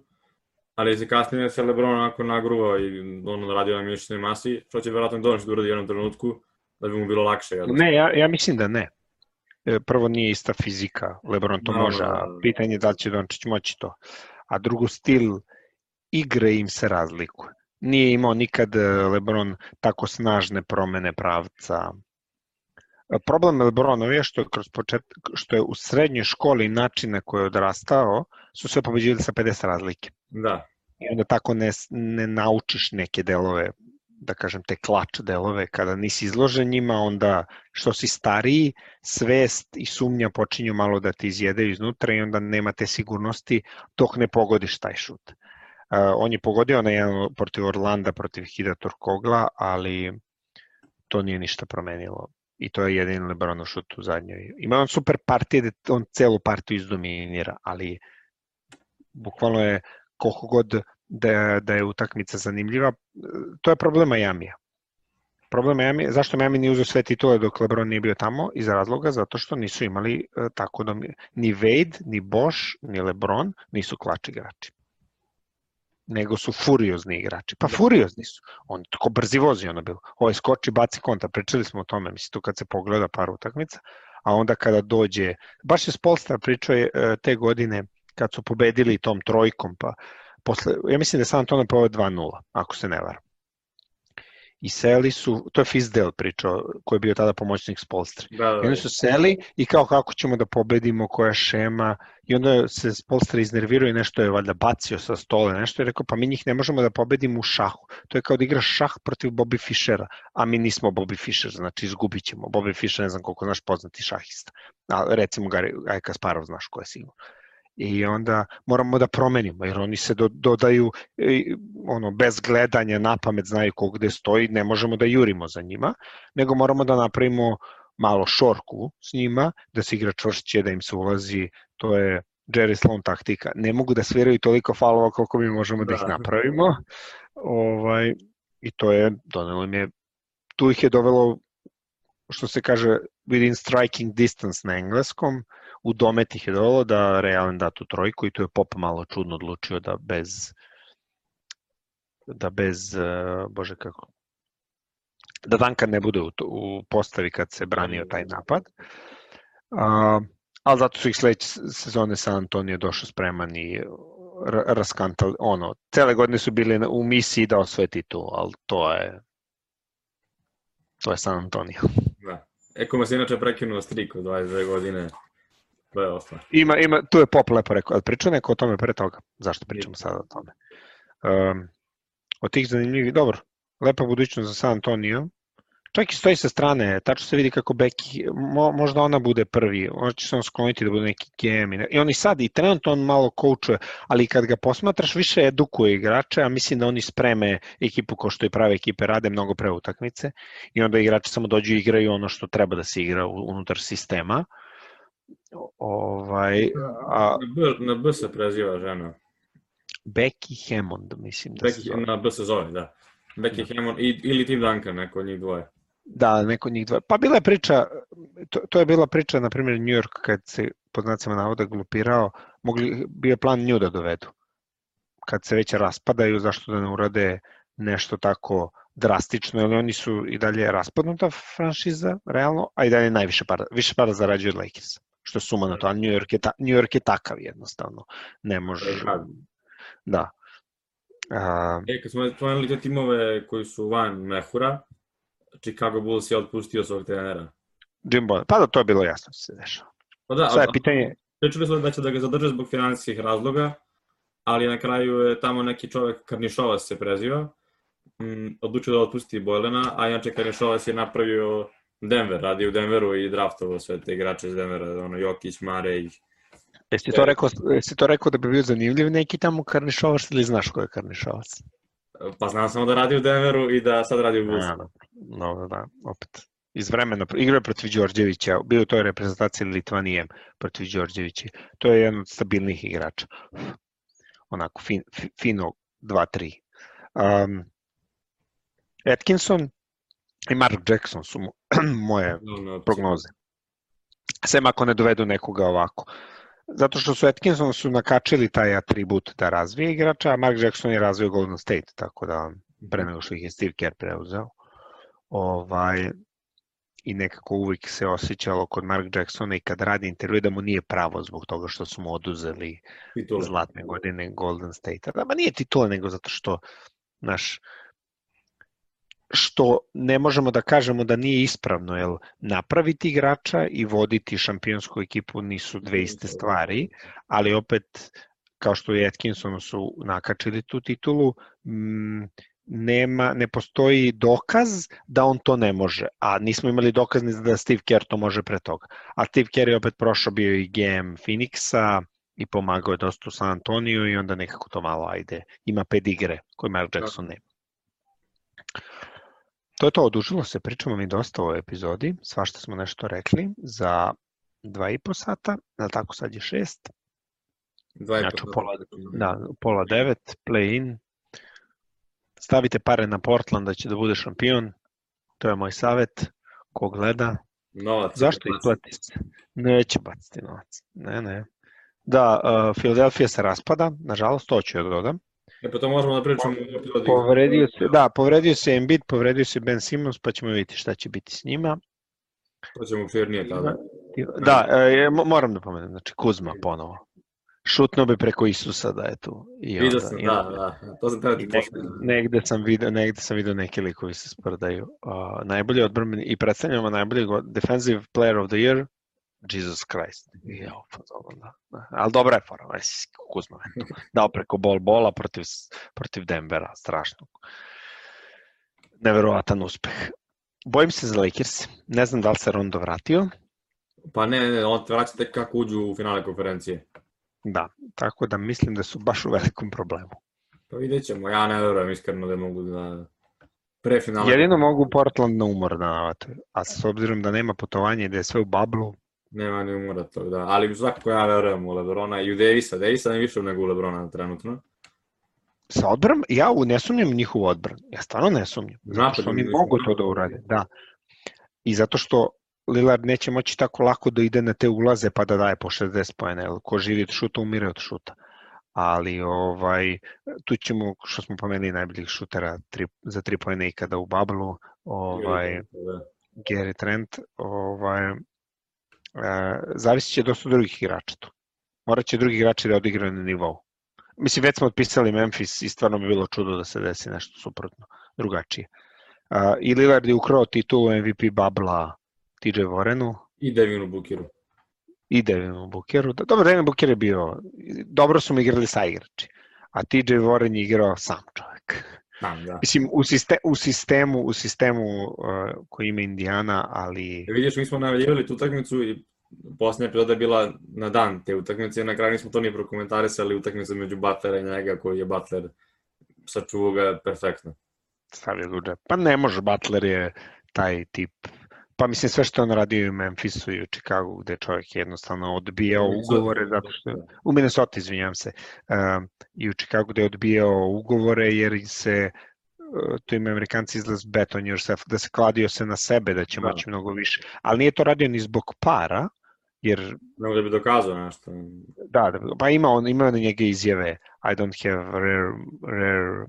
ali se kasnije se Lebron onako nagruvao i ono radio na mišićnoj masi, što će verovatno Dončić da uradi u jednom trenutku, da bi mu bilo lakše. Jel? Ne, ja, ja mislim da ne. E, Prvo nije ista fizika, Lebron to Da, može, da, da. pitanje je da li će Dončić moći to. A drugo, stil igre im se razlikuje. Nije imao nikad e, Lebron tako snažne promene pravca. E, Problem Lebronov je što je, kroz počet, što je u srednjoj školi način na koji je odrastao su sve pobeđivali sa 50 razlike. Da, I onda tako ne, ne naučiš neke delove, da kažem te klač delove, kada nisi izložen njima, onda što si stariji, svest i sumnja počinju malo da ti izjedaju iznutra i onda nema te sigurnosti dok ne pogodiš taj šut. Uh, on je pogodio na jedan protiv Orlanda, protiv Hida Turkogla, ali to nije ništa promenilo. I to je jedin Lebronov šut u zadnjoj. Ima on super partije da on celu partiju izdominira, ali bukvalno je koliko god da, je- da je utakmica zanimljiva, to je problem Majamija. Problem Miami, zašto Miami nije uzeo sve titule dok LeBron nije bio tamo? Iz razloga zato što nisu imali e, tako da ni Wade, ni Bosch, ni LeBron nisu klač igrači. Nego su furiozni igrači. Pa furiozni su. On tako brzi vozi ono bilo. Ovo je skoči, baci konta. Pričali smo o tome, mislim, tu kad se pogleda par utakmica. A onda kada dođe, baš je Spolstra pričao je, e, te godine kad su pobedili tom trojkom, pa posle, ja mislim da je San Antonio poveo 2-0, ako se ne varam. I seli su, to je Fizdale pričao, koji je bio tada pomoćnik Spolstre. da, da. I oni su seli i kao kako ćemo da pobedimo, koja šema, i onda se Spolstra iznervirao i nešto je valjda bacio sa stole, nešto je rekao, pa mi njih ne možemo da pobedimo u šahu. To je kao da igraš šah protiv Bobby Fishera, a mi nismo Bobby Fischer, znači izgubit ćemo. Bobby Fischer, ne znam koliko znaš poznati šahista. A recimo Gary, Aj Kasparov znaš ko je sigurno i onda moramo da promenimo, jer oni se do, dodaju e, ono, bez gledanja na pamet znaju ko gde stoji, ne možemo da jurimo za njima, nego moramo da napravimo malo šorku s njima, da se igra čvršće, da im se ulazi, to je Jerry Sloan taktika. Ne mogu da sviraju toliko falova koliko mi možemo da, ih Da. napravimo. Ovaj, I to je, donelo im je, tu ih je dovelo, što se kaže, within striking distance na engleskom, u domet ih je dovelo da Realen da tu trojku i tu je Pop malo čudno odlučio da bez da bez, uh, bože kako, da Duncan ne bude u, u postavi kad se branio taj napad. Uh, ali zato su ih sledeće sezone San Antonio došao spreman i ra- raskantali, ono, cele godine su bili u misiji da osvoje titul, ali to je to je San Antonio. da. Ekoma se inače prekinuo strik od 22 godine. To je ostalo. Ima, ima, tu je Pop lepo rekao, ali pričao neko o tome pre toga, zašto pričamo sada o tome. Um, od tih zanimljivih, dobro, lepa budućnost za San Antonio, čak i stoji sa strane, tačno se vidi kako Becky, mo, možda ona bude prvi, možda će se on skloniti da bude neki GM. I, I on i sad, i trenutno on malo koučuje, ali kad ga posmatraš, više edukuje igrače, a mislim da oni spreme ekipu kao što i prave ekipe rade mnogo pre utakmice i onda igrači samo dođu i igraju ono što treba da se igra unutar sistema. O- Ovaj, a Na B, na B se preziva žena. Becky Hammond, mislim da se Becky, zove. na B se zove, da. Becky Hammond i, ili Tim Duncan, neko od njih dvoje. Da, neko od njih dva. Pa bila je priča, to, to je bila priča, na primjer, New York, kad se, pod znacima navoda, glupirao, mogli, bio je plan nju da dovedu. Kad se već raspadaju, zašto da ne urade nešto tako drastično, jer oni su i dalje raspadnuta franšiza, realno, a i dalje najviše para, više para zarađuju od Lakersa, što je suma na to, a New York je, ta, New York je takav jednostavno, ne može, da. A, e, kad smo spomenuli te timove koji su van Mehura, Chicago Bulls je otpustio svog trenera. Jim Bonner, pa da, to je bilo jasno se dešava. Pa da, je pitanje... Pričali smo da će da ga zadrže zbog finansijskih razloga, ali na kraju je tamo neki čovek, Karnišovac se preziva, m, odlučio da otpusti Bojlena, a inače Karnišovac je napravio Denver, radi u Denveru i draftovao sve te igrače iz Denvera, ono Jokić, Marej. Jesi to, rekao, jesi to rekao da bi bio zanimljiv neki tamo Karnišovac ili znaš ko je Karnišovac? Pa znam samo da radi u Denveru i da sad radi u Bulls. No, da, opet. Iz vremena, igrao je protiv Đorđevića, bio u toj reprezentaciji Litvanije protiv Đorđevića. To je jedan od stabilnih igrača. Onako, fin, fino 2-3. Um, Atkinson i Mark Jackson su moje prognoze. Sem ako ne dovedu nekoga ovako. Zato što su Atkinson su nakačili taj atribut da razvije igrača, a Mark Jackson je razvio Golden State, tako da pre nego što ih je Steve Kerr preuzeo. Ovaj, I nekako uvijek se osjećalo kod Mark Jacksona i kad radi intervju da mu nije pravo zbog toga što su mu oduzeli titule. zlatne godine Golden State. Da, ma nije titula, nego zato što naš, što ne možemo da kažemo da nije ispravno, jer napraviti igrača i voditi šampionsku ekipu nisu dve iste stvari, ali opet kao što je Atkinson su nakačili tu titulu, m, nema, ne postoji dokaz da on to ne može, a nismo imali dokaz ni da Steve Kerr to može pre toga. A Steve Kerr je opet prošao bio i GM Phoenixa i pomagao je dosta u San Antoniju i onda nekako to malo ajde, ima pedigre koje Mark Jackson nema. To je to, odužilo se, pričamo mi dosta o epizodi, svašta smo nešto rekli za dva i po sata, ali tako sad je šest. Dva i znači, pola, da, pola devet, play in. Stavite pare na Portland da će da bude šampion, to je moj savet, ko gleda. Novac. Zašto isplati se? Neće baciti novac, ne, ne. Da, uh, Philadelphia se raspada, nažalost, to ću da dodam. E pa to možemo da pričamo. Povredio se, da, povredio se Embiid, povredio se Ben Simmons, pa ćemo vidjeti šta će biti s njima. To ćemo firnije tada. Da, e, moram da pomenem, znači Kuzma ponovo. Šutno bi preko Isusa da je tu. I Vidio sam, da, da, to sam tada ti Negde sam video, negde sam video neki likovi se sprdaju. Uh, najbolji odbrambeni i predstavljamo najbolji defensive player of the year, Jesus Christ. Ja, pa dobro, da. Ali dobra je fora, vesi, Kuzma. Dao preko bol bola protiv, protiv Denvera, strašno. Neverovatan uspeh. Bojim se za Lakers. Ne znam da li se Rondo vratio. Pa ne, ne, on vraća tek kako uđu u finale konferencije. Da, tako da mislim da su baš u velikom problemu. Pa vidjet ćemo, ja ne verujem iskreno da mogu da pre. Jedino mogu Portland na umor da navate, a s obzirom da nema putovanja i da je sve u bablu, Nema ni umora tog, da. Ali svakako ja verujem u Lebrona i u Davisa. Davisa ne više nego u Lebrona trenutno. Sa odbran, ja ne sumnjam njihovu odbran. Ja stvarno ne sumnjam. Zato što oni mogu to da urade. Da. I zato što Lillard neće moći tako lako da ide na te ulaze pa da daje po 60 pojene. Ko živi od šuta, umire od šuta. Ali ovaj, tu ćemo, što smo pomenuli, najboljih šutera tri, za tri pojene ikada u Bablu. Ovaj, da. Gary Trent, ovaj, zavisit će dosta drugih igrača tu. Morat će drugi igrači da odigraju na nivou. Mislim, već smo otpisali Memphis i stvarno bi bilo čudo da se desi nešto suprotno, drugačije. Uh, I Lillard je ukrao titulu MVP babla TJ Vorenu. I Devinu Bukiru. I Devinu Bukiru. Da, dobro, Devin Bukir je bio, dobro su mi igrali sa igrači, a TJ Voren je igrao sam čovek. Znam, da. Mislim, u, sistem, u sistemu, u sistemu uh, koji ima Indijana, ali... E, vidiš, mi smo najavljivali tu utakmicu i posljednja epizoda je bila na dan te utakmice, na kraju nismo to ni prokomentarisali, utakmica među Butlera i njega, koji je Butler sačuvao ga perfektno. Stavio duže. Pa ne može, Butler je taj tip Pa mislim sve što on radio u Memphisu i u Chicago gde čovjek jednostavno odbijao ugovore zato što u Minnesota izvinjam se uh, i u Chicago gde je odbijao ugovore jer se uh, to ima Amerikanci izlaz bet on yourself da se kladio se na sebe da će da. moći mnogo više ali nije to radio ni zbog para jer Nego da bi dokazao nešto. Da, da pa ima on ima na njega izjave I don't have rare, rare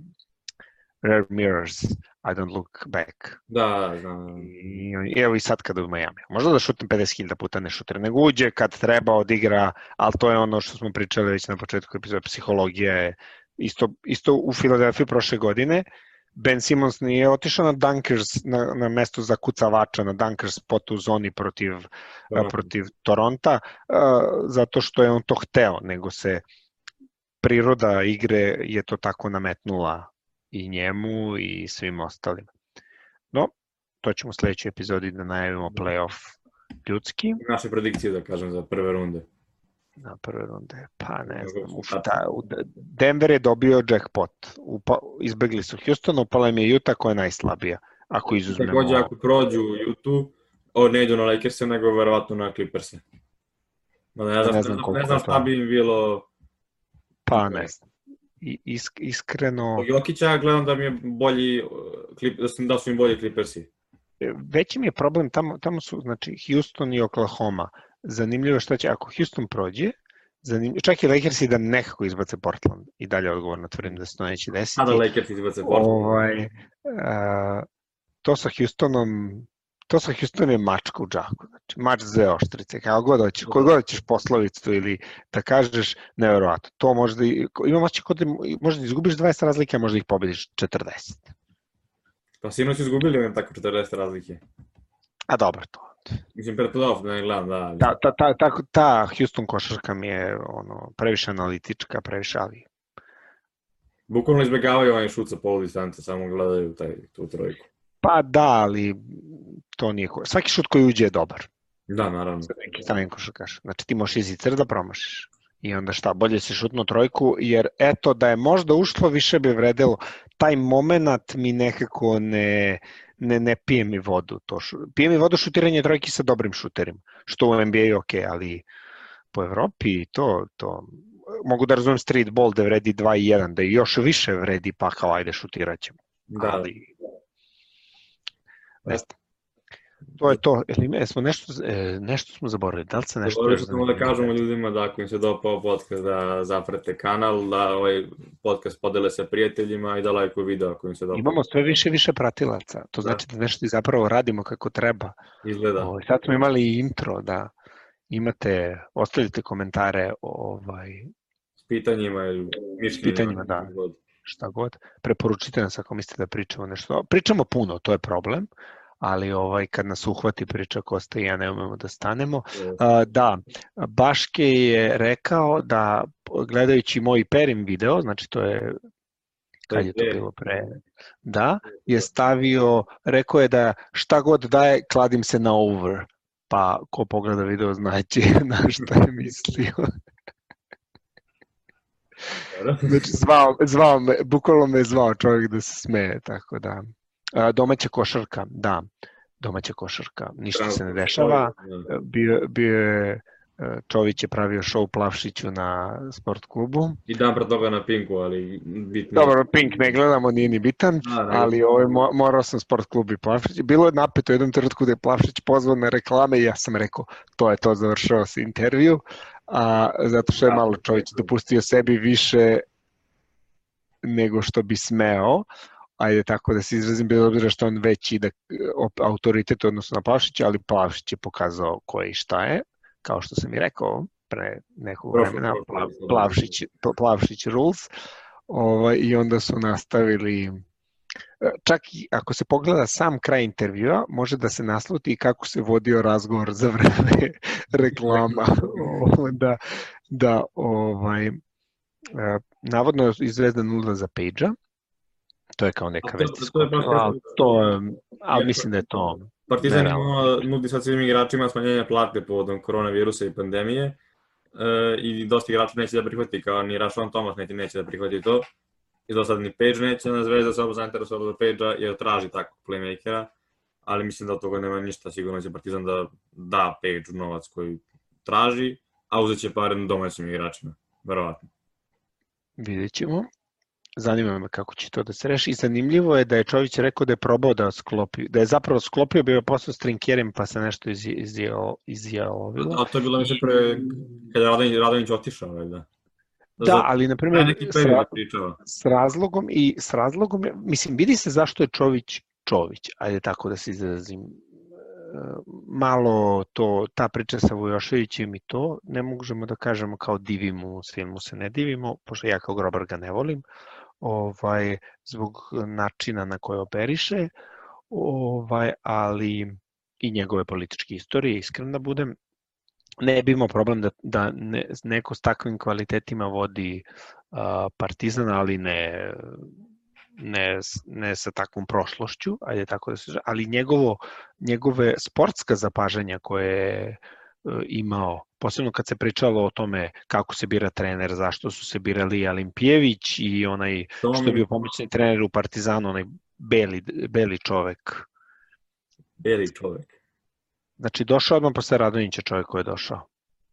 Rare Mirrors, I don't look back. Da, znam. I, I evo i sad kada u Miami. Možda da šutim 50.000 puta ne šutira, nego uđe kad treba, odigra, ali to je ono što smo pričali već na početku epizode, psihologija je isto, isto u Filadelfiji prošle godine, Ben Simmons nije otišao na Dunkers, na, na mesto za kucavača, na Dunkers spot u zoni protiv, da. protiv Toronta, zato što je on to hteo, nego se priroda igre je to tako nametnula i njemu i svim ostalim. No, to ćemo u sledećoj epizodi da najavimo playoff ljudski. Naše predikcije, da kažem, za prve runde. Na prve runde, pa ne znam. U šta, u Denver je dobio jackpot. Upa, izbegli su Houston, upala im je Utah koja je najslabija. Ako izuzmemo... Takođe, ako prođu Utah, o, ne idu na Lakers, nego verovatno na Clippers. Ma ne znam, ne znam, ne znam šta bi im bilo... Pa ne znam is, iskreno... Jokića gledam da mi je bolji, da su, da su im bolji Clippersi. Veći mi je problem, tamo, tamo su, znači, Houston i Oklahoma. Zanimljivo šta će, ako Houston prođe, zanimljivo, čak i Lakersi da nekako izbace Portland. I dalje odgovorno tvrdim da se to neće desiti. A da Lakers izbace Portland. Ovaj, a, to sa Houstonom to sa Houston je mačka u džaku, znači mač za oštrice, kako god hoćeš, koji god hoćeš poslovicu ili da kažeš, neverovatno. To možda, ima mač kod da možda izgubiš 20 razlike, a možda ih pobediš 40. Pa sinoć izgubili nam tako 40 razlike. A dobro to. Mislim, pred playoff, da ne gledam, da. Ta, ta, ta, ta, ta Houston košarka mi je ono, previše analitička, previše ali... Bukvalno izbjegavaju onaj šut sa pol distance, samo gledaju taj, tu trojku. Pa da, ali to nije... Svaki šut koji uđe je dobar. Da, naravno. Neki stanem košarkaš. Znači ti možeš iz da promašiš. I onda šta, bolje si šutno trojku, jer eto da je možda ušlo, više bi vredelo. Taj moment mi nekako ne, ne, ne pije mi vodu. To šu, pije mi vodu šutiranje trojki sa dobrim šuterima, što u NBA je ok, ali po Evropi to, to mogu da razumem streetball da vredi 2 i 1, da još više vredi pa kao ajde šutirat ćemo. Da. Ali Ne znam. To je to. Ili me, smo nešto, e, nešto smo zaboravili. Da li se nešto... Zaboravili smo da kažemo ljudima da ako im se dopao podcast da zaprate kanal, da ovaj podcast podele sa prijateljima i da lajkuju video ako im se dopao. Imamo sve više više pratilaca. To da. znači da nešto zapravo radimo kako treba. Izgleda. Ovaj, sad smo imali intro da imate, ostavite komentare ovaj, s pitanjima ili mišljenima. pitanjima, da. God šta god. Preporučite nas ako mislite da pričamo nešto. Pričamo puno, to je problem, ali ovaj kad nas uhvati priča Kosta i ja ne umemo da stanemo. Da, Baške je rekao da gledajući moj Perim video, znači to je kad je to bilo pre, da, je stavio, rekao je da šta god daje, kladim se na over, pa ko pogleda video znaće na šta je mislio. Znači, zvao, zvao me, bukvalno me zvao čovjek da se smeje, tako da. Domaća košarka, da, domaća košarka, ništa se ne dešava. Da. Bio, bio je Čović je pravio show Plavšiću na sport klubu. I dan pre toga na Pinku, ali bitno. Dobro, Pink ne gledamo, nije ni bitan, A, da, ali ovaj, morao sam sport klub i Plavšić. Bilo je napeto u jednom trenutku da je Plavšić pozvan na reklame i ja sam rekao, to je to, završao se intervju, a zato što je da. malo Čović dopustio sebi više nego što bi smeo, ajde tako da se izrazim, bez obzira što on veći da, autoritet odnosno na Plavšića, ali Plavšić je pokazao ko je i šta je, kao što sam i rekao pre nekog vremena, Plavšić, Plavšić rules, ovaj, i onda su nastavili čak i ako se pogleda sam kraj intervjua, može da se nasluti kako se vodio razgovor za vreme reklama. da, da ovaj, navodno je izvezda nula za Page-a, to je kao neka vest. To, to, to, to, ali mislim da je to Partizan nudi sad svim igračima smanjenje plate povodom koronavirusa i pandemije e, i dosta igrača neće da prihvati, kao ni Rašon Thomas neće, neće da prihvati to i do sad ni Page neće na zvezda se ovo zainteresovalo za Page-a jer traži takvog playmakera, ali mislim da od toga nema ništa, sigurno će Partizan da da Page novac koji traži, a uzet će pare na domaćim igračima, verovatno. Vidjet ćemo. Zanima me kako će to da se reši. I zanimljivo je da je Čović rekao da je probao da sklopi, da je zapravo sklopio, bio je posao s Trinkerem, pa se nešto izjalovilo. A to je bilo mislim pre, kada je Radonjić, Radonjić otišao, da? Da, ali na primjer s, ra- s razlogom i s razlogom, mislim, vidi se zašto je Čović Čović, ajde tako da se izrazim. E, Malo to, ta priča sa Vujoševićem i to, ne možemo da kažemo kao divimo se ili mu se ne divimo, pošto ja kao grobar ga ne volim, ovaj, zbog načina na koje operiše, ovaj, ali i njegove političke istorije, iskreno da budem, ne bi imao problem da, da ne, neko s takvim kvalitetima vodi a, Partizan, ali ne, ne, ne sa takvom prošlošću, ajde tako da se ali njegovo, njegove sportska zapažanja koje je e, imao, posebno kad se pričalo o tome kako se bira trener, zašto su se birali Alimpijević i onaj To što je bio pomoćni trener u Partizanu, onaj beli, beli čovek. beli čovek. Znači, došao odmah posle Radonjića čovek koji je došao.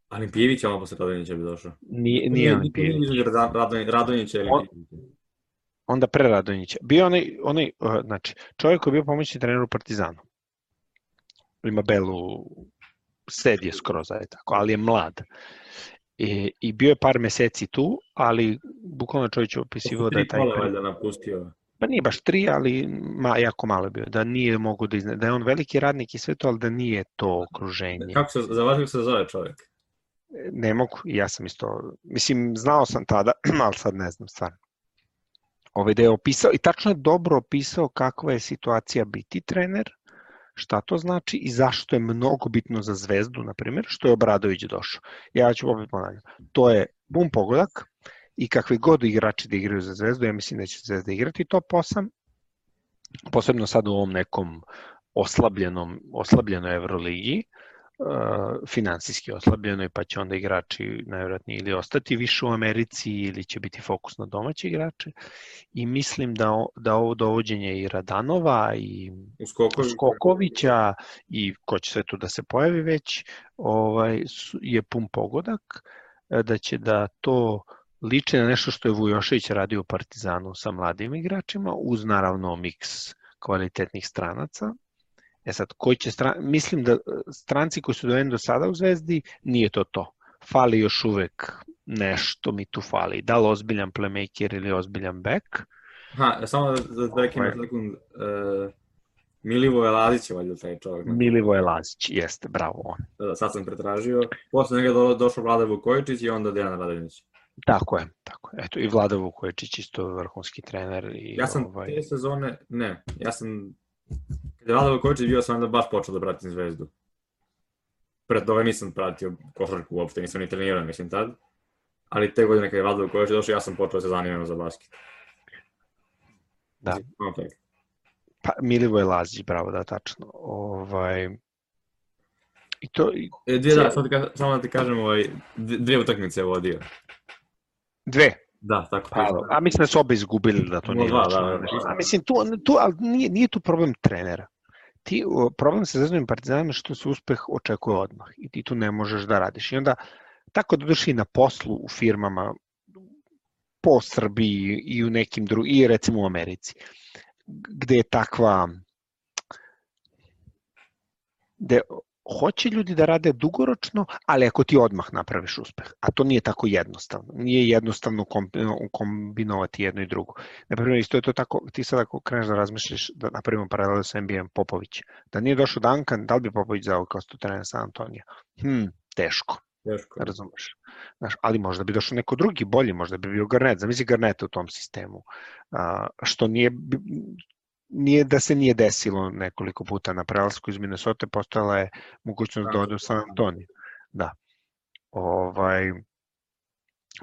Ali Pijević, ono posle Radonjića bi došao. Nije, nije Alimpijević. Nije Radonjić, Radonjića ili On- onda pre Radonjića. Bio onaj, onaj uh, znači, čovjek koji je bio pomoćni trener u Partizanu. Ima belu, sed je skroz, ajde tako, ali je mlad. I, I bio je par meseci tu, ali bukvalno čovjek je opisivao da je taj... Tri valjda napustio. Pa nije baš tri, ali ma, jako malo je bio. Da nije mogu da izne... Da je on veliki radnik i sve to, ali da nije to okruženje. Kako se, za vas kako se zove čovek? Ne mogu, ja sam isto, mislim, znao sam tada, ali sad ne znam stvarno. Ovaj da je opisao, i tačno je dobro opisao kakva je situacija biti trener, šta to znači i zašto je mnogo bitno za Zvezdu, na primjer, što je Obradović došao. Ja ću opet ponavljam. To je bum pogodak i kakvi god igrači da igraju za Zvezdu, ja mislim da će Zvezda igrati top 8, posebno sad u ovom nekom oslabljenom, oslabljenoj Euroligi, uh, finansijski oslabljenoj, pa će onda igrači najvjerojatnije ili ostati više u Americi ili će biti fokus na domaće igrače. I mislim da, da ovo dovođenje i Radanova i U skokovi? Skokovića i ko će sve tu da se pojavi već, ovaj, je pun pogodak, e, da će da to liči na nešto što je Vujošević radio u Partizanu sa mladim igračima, uz naravno miks kvalitetnih stranaca. E sad, koji će stran... mislim da e, stranci koji su dovedeni do sada u Zvezdi, nije to to. Fali još uvek nešto mi tu fali. Da li ozbiljan playmaker ili ozbiljan back? Ha, samo da, da, da rekam Ovaj. na sekund. Uh, Milivoje Lazić je valjda taj čovjek. Milivoje Lazić, jeste, bravo on. Da, da, sad sam pretražio. Posle njega do, došao Vlada Vukojičić i onda Dejan Radonjić. Tako je, tako je. Eto, i Vlada Vukojičić isto vrhunski trener. I, Ja sam ovaj, te sezone, ne, ja sam, kada je Vlada Vukojičić bio sam onda baš počeo da pratim zvezdu. Pre toga nisam pratio košarku uopšte, nisam ni trenirao, mislim tad. Ali te godine kada je Vlada Vukojičić došao, ja sam počeo da se zanimam za basket. Da. Tako. pa, Milivoje Lazić, bravo, da, tačno. Ovaj, I to, i E, dvije, da, sad samo da ti kažem, ovaj, dvije utakmice je vodio. dve, Da, tako Pa, a mislim da su oba izgubili da to nije Dva, važno. da, da. A mislim, tu, tu, ali nije, nije tu problem trenera. Ti, problem sa Partizanom je što se uspeh očekuje odmah i ti tu ne možeš da radiš. I onda, tako da došli na poslu u firmama po Srbiji i u nekim drugim, i recimo u Americi, gde je takva, gde hoće ljudi da rade dugoročno, ali ako ti odmah napraviš uspeh, a to nije tako jednostavno. Nije jednostavno kombi- kombinovati jedno i drugo. Na primjer, isto je to tako, ti sad ako kreneš da razmišljaš, da napravimo paralelu sa NBA Popović, da nije došao Duncan, da li bi Popović zao kao sto trener San Antonija? Hm, teško, Teško. razumeš. Znaš, ali možda bi došao neko drugi, bolji, možda bi bio Garnet, zamisli Garneta u tom sistemu, a, što nije, nije da se nije desilo nekoliko puta na prelasku iz Minnesota, postojala je mogućnost da ode u San Antonio. Da. Ovaj,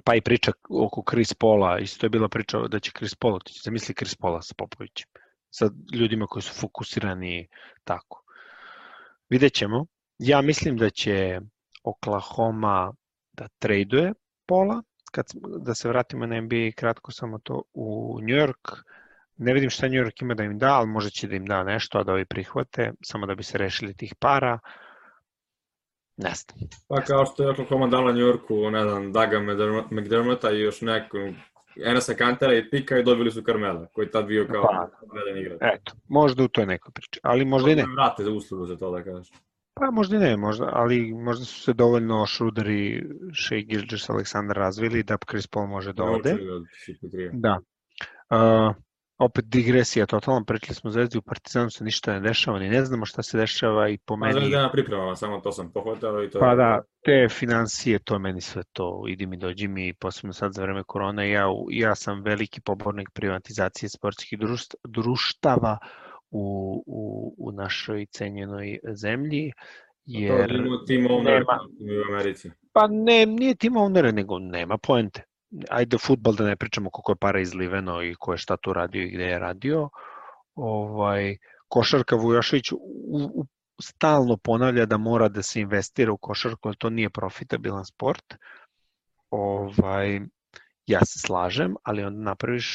pa i priča oko Chris Paula, isto je bila priča da će Chris Paul otići. Zamisli Chris Paula sa Popovićem. Sa ljudima koji su fokusirani tako. Vidjet ćemo. Ja mislim da će Oklahoma da traduje Pola, kad, da se vratimo na NBA kratko samo to u New York, ne vidim šta New York ima da im da, ali možda će da im da nešto, a da ovi prihvate, samo da bi se rešili tih para. Ne znam. Pa kao što je Oklahoma dala New Yorku, ne znam, Daga McDerm- McDermotta i još neku Enesa Kantera i Pika i dobili su Carmela, koji je tad bio kao Pa. veden igrač. Eto, možda u toj nekoj priči, ali možda i ne. Vrate za uslugu za to da kažeš. Pa možda ne, možda, ali možda su se dovoljno Šruderi, Shea Gilgis, Aleksandar razvili da Chris Paul može da ode. Da. Uh, opet digresija totalno, pričali smo Zvezdi u Partizanu se ništa ne dešava, ni ne znamo šta se dešava i po meni... Pa Zvezda na pripremama, samo to sam pohvatao i to... Pa da, te financije, to je meni sve to, idi mi, dođi mi, posebno sad za vreme korone, ja, ja sam veliki pobornik privatizacije sportskih društava u, u, u našoj cenjenoj zemlji, jer... To tim nema, u Americi. Pa ne, nije tim owner, nego nema poente ajde futbal da ne pričamo koliko je para izliveno i ko je šta tu radio i gde je radio. Ovaj, košarka Vujošević u, u, stalno ponavlja da mora da se investira u košarku, ali to nije profitabilan sport. Ovaj, ja se slažem, ali onda napraviš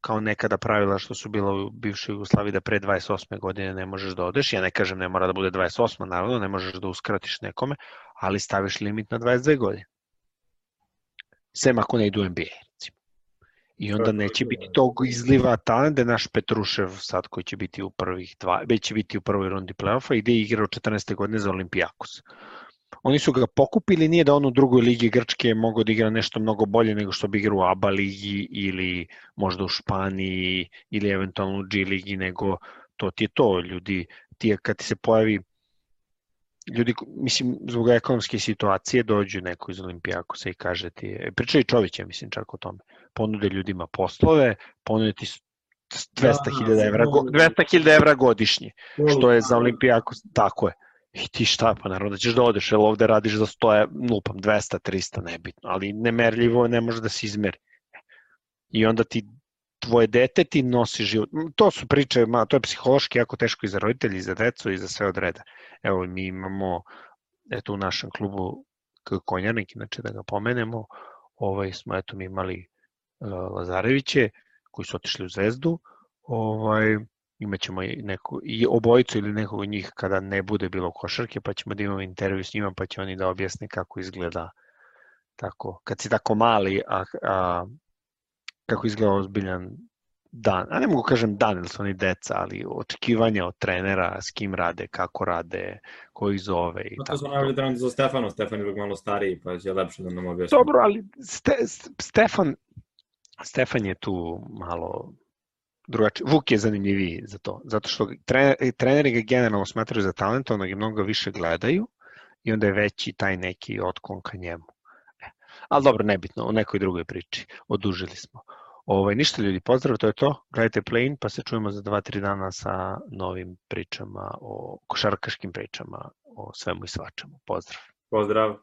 kao nekada pravila što su bila u bivšoj Jugoslaviji da pre 28. godine ne možeš da odeš. Ja ne kažem ne mora da bude 28. naravno, ne možeš da uskratiš nekome, ali staviš limit na 22 godine sem ako ne idu NBA, recimo. I onda neće biti tog izliva talenta, naš Petrušev sad koji će biti u prvih dva, već će biti u prvoj rundi play-offa, ide i igra u 14. godine za Olimpijakos. Oni su ga pokupili, nije da on u drugoj ligi Grčke mogao da igra nešto mnogo bolje nego što bi igrao u ABA ligi ili možda u Španiji ili eventualno u G ligi, nego to ti je to, ljudi, ti je kad ti se pojavi ljudi, mislim, zbog ekonomske situacije dođu neko iz Olimpijakosa i kaže ti, e, priča i Čović, ja mislim čak o tome, ponude ljudima poslove, ponude ti 200.000 da, evra, 200.000 evra godišnje, što je za Olimpijakos, tako je. I ti šta, pa naravno da ćeš da odeš, jer ovde radiš za 100, lupam, 200, 300, nebitno, ali nemerljivo ne može da se izmeri. I onda ti tvoje dete ti nosi život. To su priče, ma, to je psihološki jako teško i za roditelji, i za decu, i za sve od reda. Evo, mi imamo, eto, u našem klubu Konjanik, inače da ga pomenemo, ovaj, smo, eto, mi imali uh, Lazareviće, koji su otišli u Zvezdu, ovaj, imaćemo i, neku, i obojicu ili nekog od njih kada ne bude bilo košarke, pa ćemo da imamo intervju s njima, pa će oni da objasne kako izgleda tako, kad si tako mali, a, a kako izgleda ozbiljan dan, a ne mogu kažem dan, ili su oni deca, ali očekivanja od trenera, s kim rade, kako rade, ko ih zove i tako. To smo najbolji trener za Stefano, Stefan je malo stariji, pa će lepše da nam objasni. Dobro, ali Ste, Stefan, Stefan je tu malo drugačiji. Vuk je zanimljiviji za to, zato što trener, treneri ga generalno smatraju za talentovnog i mnogo više gledaju i onda je veći taj neki otklon ka njemu. E. Ali dobro, nebitno, u nekoj drugoj priči. Odužili smo. Ovaj, ništa ljudi, pozdrav, to je to. Gledajte Play-in, pa se čujemo za 2-3 dana sa novim pričama, o košarkaškim pričama, o svemu i svačemu. Pozdrav. Pozdrav.